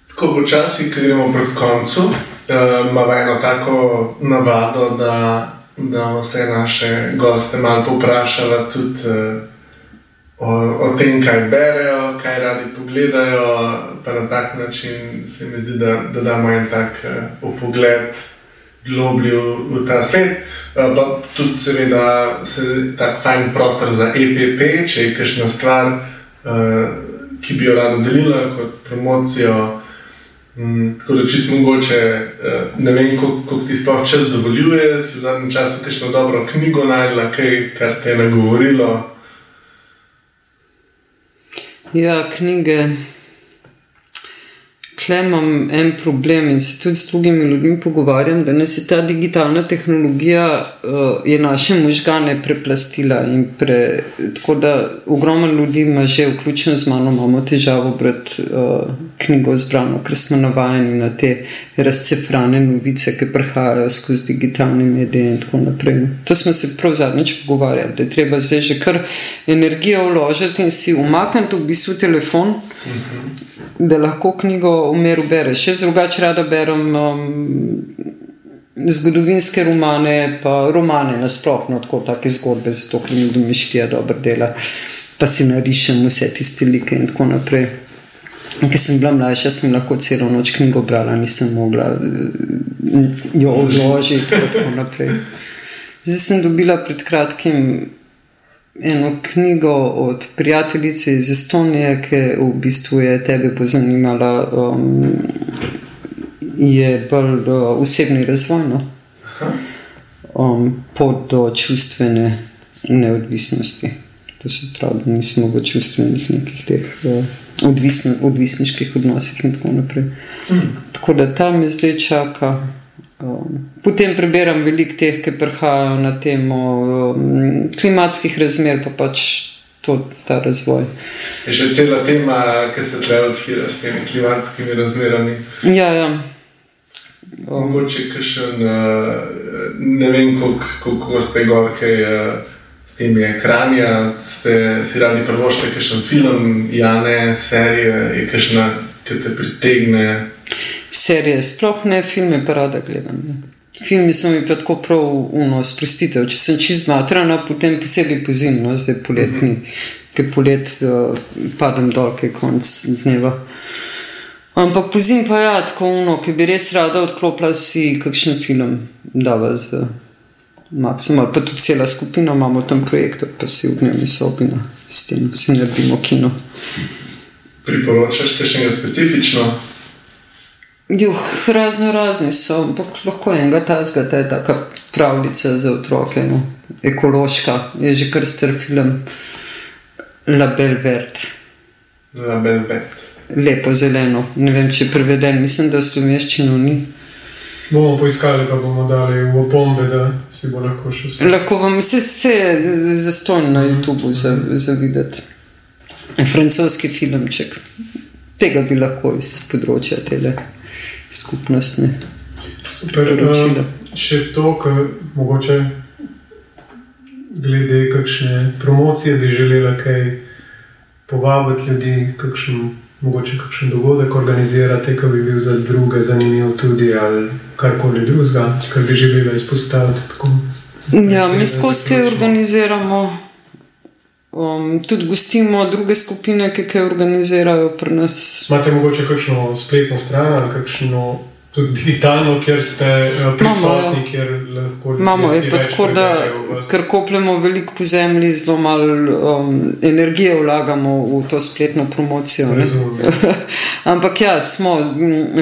tako počasi, ko gremo proti koncu, uh, imamo eno tako navado, da da vse naše goste malo poprašala tudi uh, o, o tem, kaj berejo, kaj radi pogledajo. Na tak način se mi zdi, da, da damo en tak uh, pogled globlji v, v ta svet. Uh, pa tudi, seveda, se tak fajn prostor za EPP, če je kakšna stvar, uh, ki bi jo rada delila kot promocijo. Mm, tako da, če smo mogoče, eh, ne vem, kako ti sploh čas dovoljuje, si v zadnjem času kakšno dobro knjigo najdela, kaj, kar te je nagovorilo. Ja, knjige. Klej imam en problem in se tudi s drugimi ljudmi pogovarjam, da nas je ta digitalna tehnologija uh, naše možgane preplastila. Pre, tako da ogromno ljudi ima že, vključno z mano, imamo težavo brati uh, knjigo zbrano, ker smo navajeni na te razcefrane novice, ki prihajajo skozi digitalne medije in tako naprej. To smo se prav zadnjič pogovarjali, da je treba zdaj že kar energijo vložiti in si umakniti v bistvu telefon. Mhm. da lahko knjigo v miru bereš. Jaz drugače rada berem um, zgodovinske romane, pa romane nasplošno, tako take zgodbe, zato ker mi domišljija dobro dela, pa si narišem vse tiste like in tako naprej. Ker sem bila mlajša, sem lahko celo noč knjigo brala, nisem mogla uh, jo odložiti in tako naprej. Zdaj sem dobila pred kratkim eno knjigo od prijateljice iz Estonije, ki v bistvu je tebe pozanimala, um, je bolj uh, osebni razvoj, no? um, pot do čustvene neodvisnosti. To se pravi, da nismo v čustvenih nekih teh uh, odvisni, odvisniških odnosih in tako naprej. Mm. Tako da tam me zdaj čaka. Um, potem preberem veliko teh, ki prihajajo na temo um, klimatskih razmer, pa pač to, ta razvoj. Je še cela tema, ki se treba odpirati s temi klimatskimi razmerami. Ja, ja. Um, Mogoče kakšen, uh, ne vem, kako ste gor, kaj je. S temi ekrani, ste si radi prvošte, kakšen film, jane, serije, je kakšna, ki te pritegne serije, sploh ne filme, pa rada gledam. Ne. Filmi so mi pa tako prav uno, sprostitev. Če sem čist matrana, potem posebej pozimno, zdaj poletni, uh -huh. ki polet uh, padem dol, ki je konc dneva. Ampak pozim pa ja, tako uno, ki bi res rada odklopila si kakšen film, da vas za maksimal. Pa tudi cela skupina imamo tam projektor, pa si v dnevni sobi na steni, si naredimo kino. Priporočaš kakšnega specifično? Juh, razno razni so, ampak lahko enega tazga, da je ta pravljica za otroke, no. ekološka, je že kar star film Label Vert. Label Vert. Lepo zeleno, ne vem, če je preveden, mislim, da so meščino ni. Bomo poiskali, pa bomo dali v opombe, da si bo lahko šel vse. Lahko vam se vse zastonj na YouTubu za, za videti. Francoski filmček. Tega bi lahko iz področja tele skupnostne. Super, uh, še to, kar mogoče glede kakšne promocije bi želela kaj povabiti ljudi, kakšen, mogoče kakšen dogodek organizirati, ki bi bil za druge zanimiv tudi ali karkoli drugega, kar bi želela izpostaviti. Tako, ja, mi skozi kaj organiziramo. Um, tudi gostimo druge skupine, ki jih organizirajo pri nas. Imate morda kakšno spletno stran ali kakšno tudi digitalno, kjer ste uh, prisotni, ja. kjer lahko imamo. Je pa tako, da ker kopljemo veliko po zemlji, zelo malo um, energije vlagamo v to spletno promocijo. Ampak ja, smo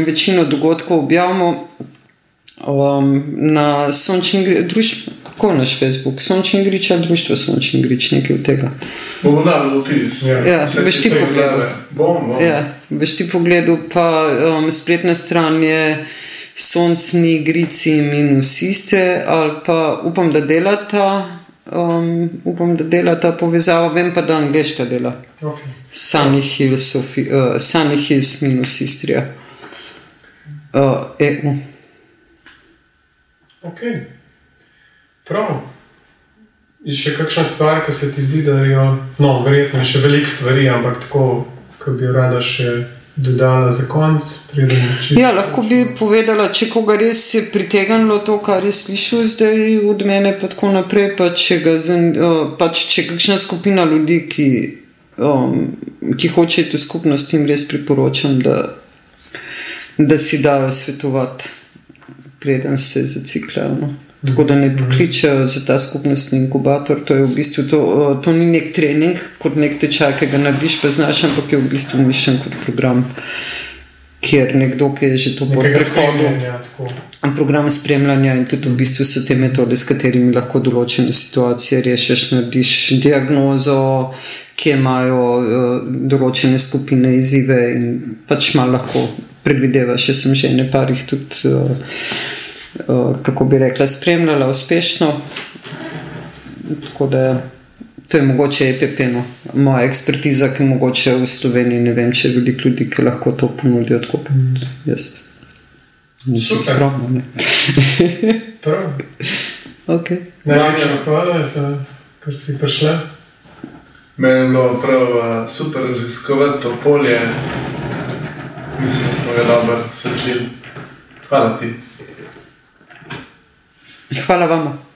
večino dogodkov objavljamo um, na sončnih družbah kako naš Facebook, sončni grič ali društvo sončni grič, nekaj od tega. Bomo dali opis. Ja, ja veš ti pogledal. Bom, bom. Ja, veš ti pogledal, pa um, spletna stran je sončni grici minus iste, ali pa upam, da delata. Um, upam, da dela ta povezava, vem pa, da angliška dela. Okay. Sunny Hills, uh, Sunny Hills minus Istrija. Uh, EU. Okay. Prav. Je še kakšna stvar, ki se ti zdi, da je, no, verjetno še veliko stvari, ampak tako, ki bi jo rada še dodala za konec? Ja, lahko bi povedala, če koga res je pritegnilo to, kar je slišal zdaj od mene, pa tako naprej. Pa če, zan, pač, če kakšna skupina ljudi, ki, um, ki hoče iti v skupnost, jim res priporočam, da, da si dajo svetovati, preden se zaciklajo. No. Tako da ne pokličejo za ta skupnostni inkubator. To, v bistvu to, to ni nek trening, kot nek tečaj, ki ga narediš, pa znaš, ampak je v bistvu mišljen kot program, kjer nekdo, ki je že to po prehodu. Program spremljanja in tudi v bistvu so te metode, s katerimi lahko določene situacije rešiš, narediš diagnozo, ki imajo uh, določene skupine izzive in pač malo lahko predvidevaš. Jaz sem že nekaj tudi. Uh, kako bi rekla, spremljala uspešno. Tako da to je mogoče EPP, no. moja ekspertiza, ki je mogoče v Sloveniji. Ne vem, če je veliko ljudi, ki lahko to ponudijo, kot mm. jaz. Nisem skromna. Prav. Okay. Najlepša hvala, ker si prišla. Meni je bilo prav uh, super raziskovati to polje. Mislim, da smo ga dobro osvetlili. Hvala ti. Hvala vam.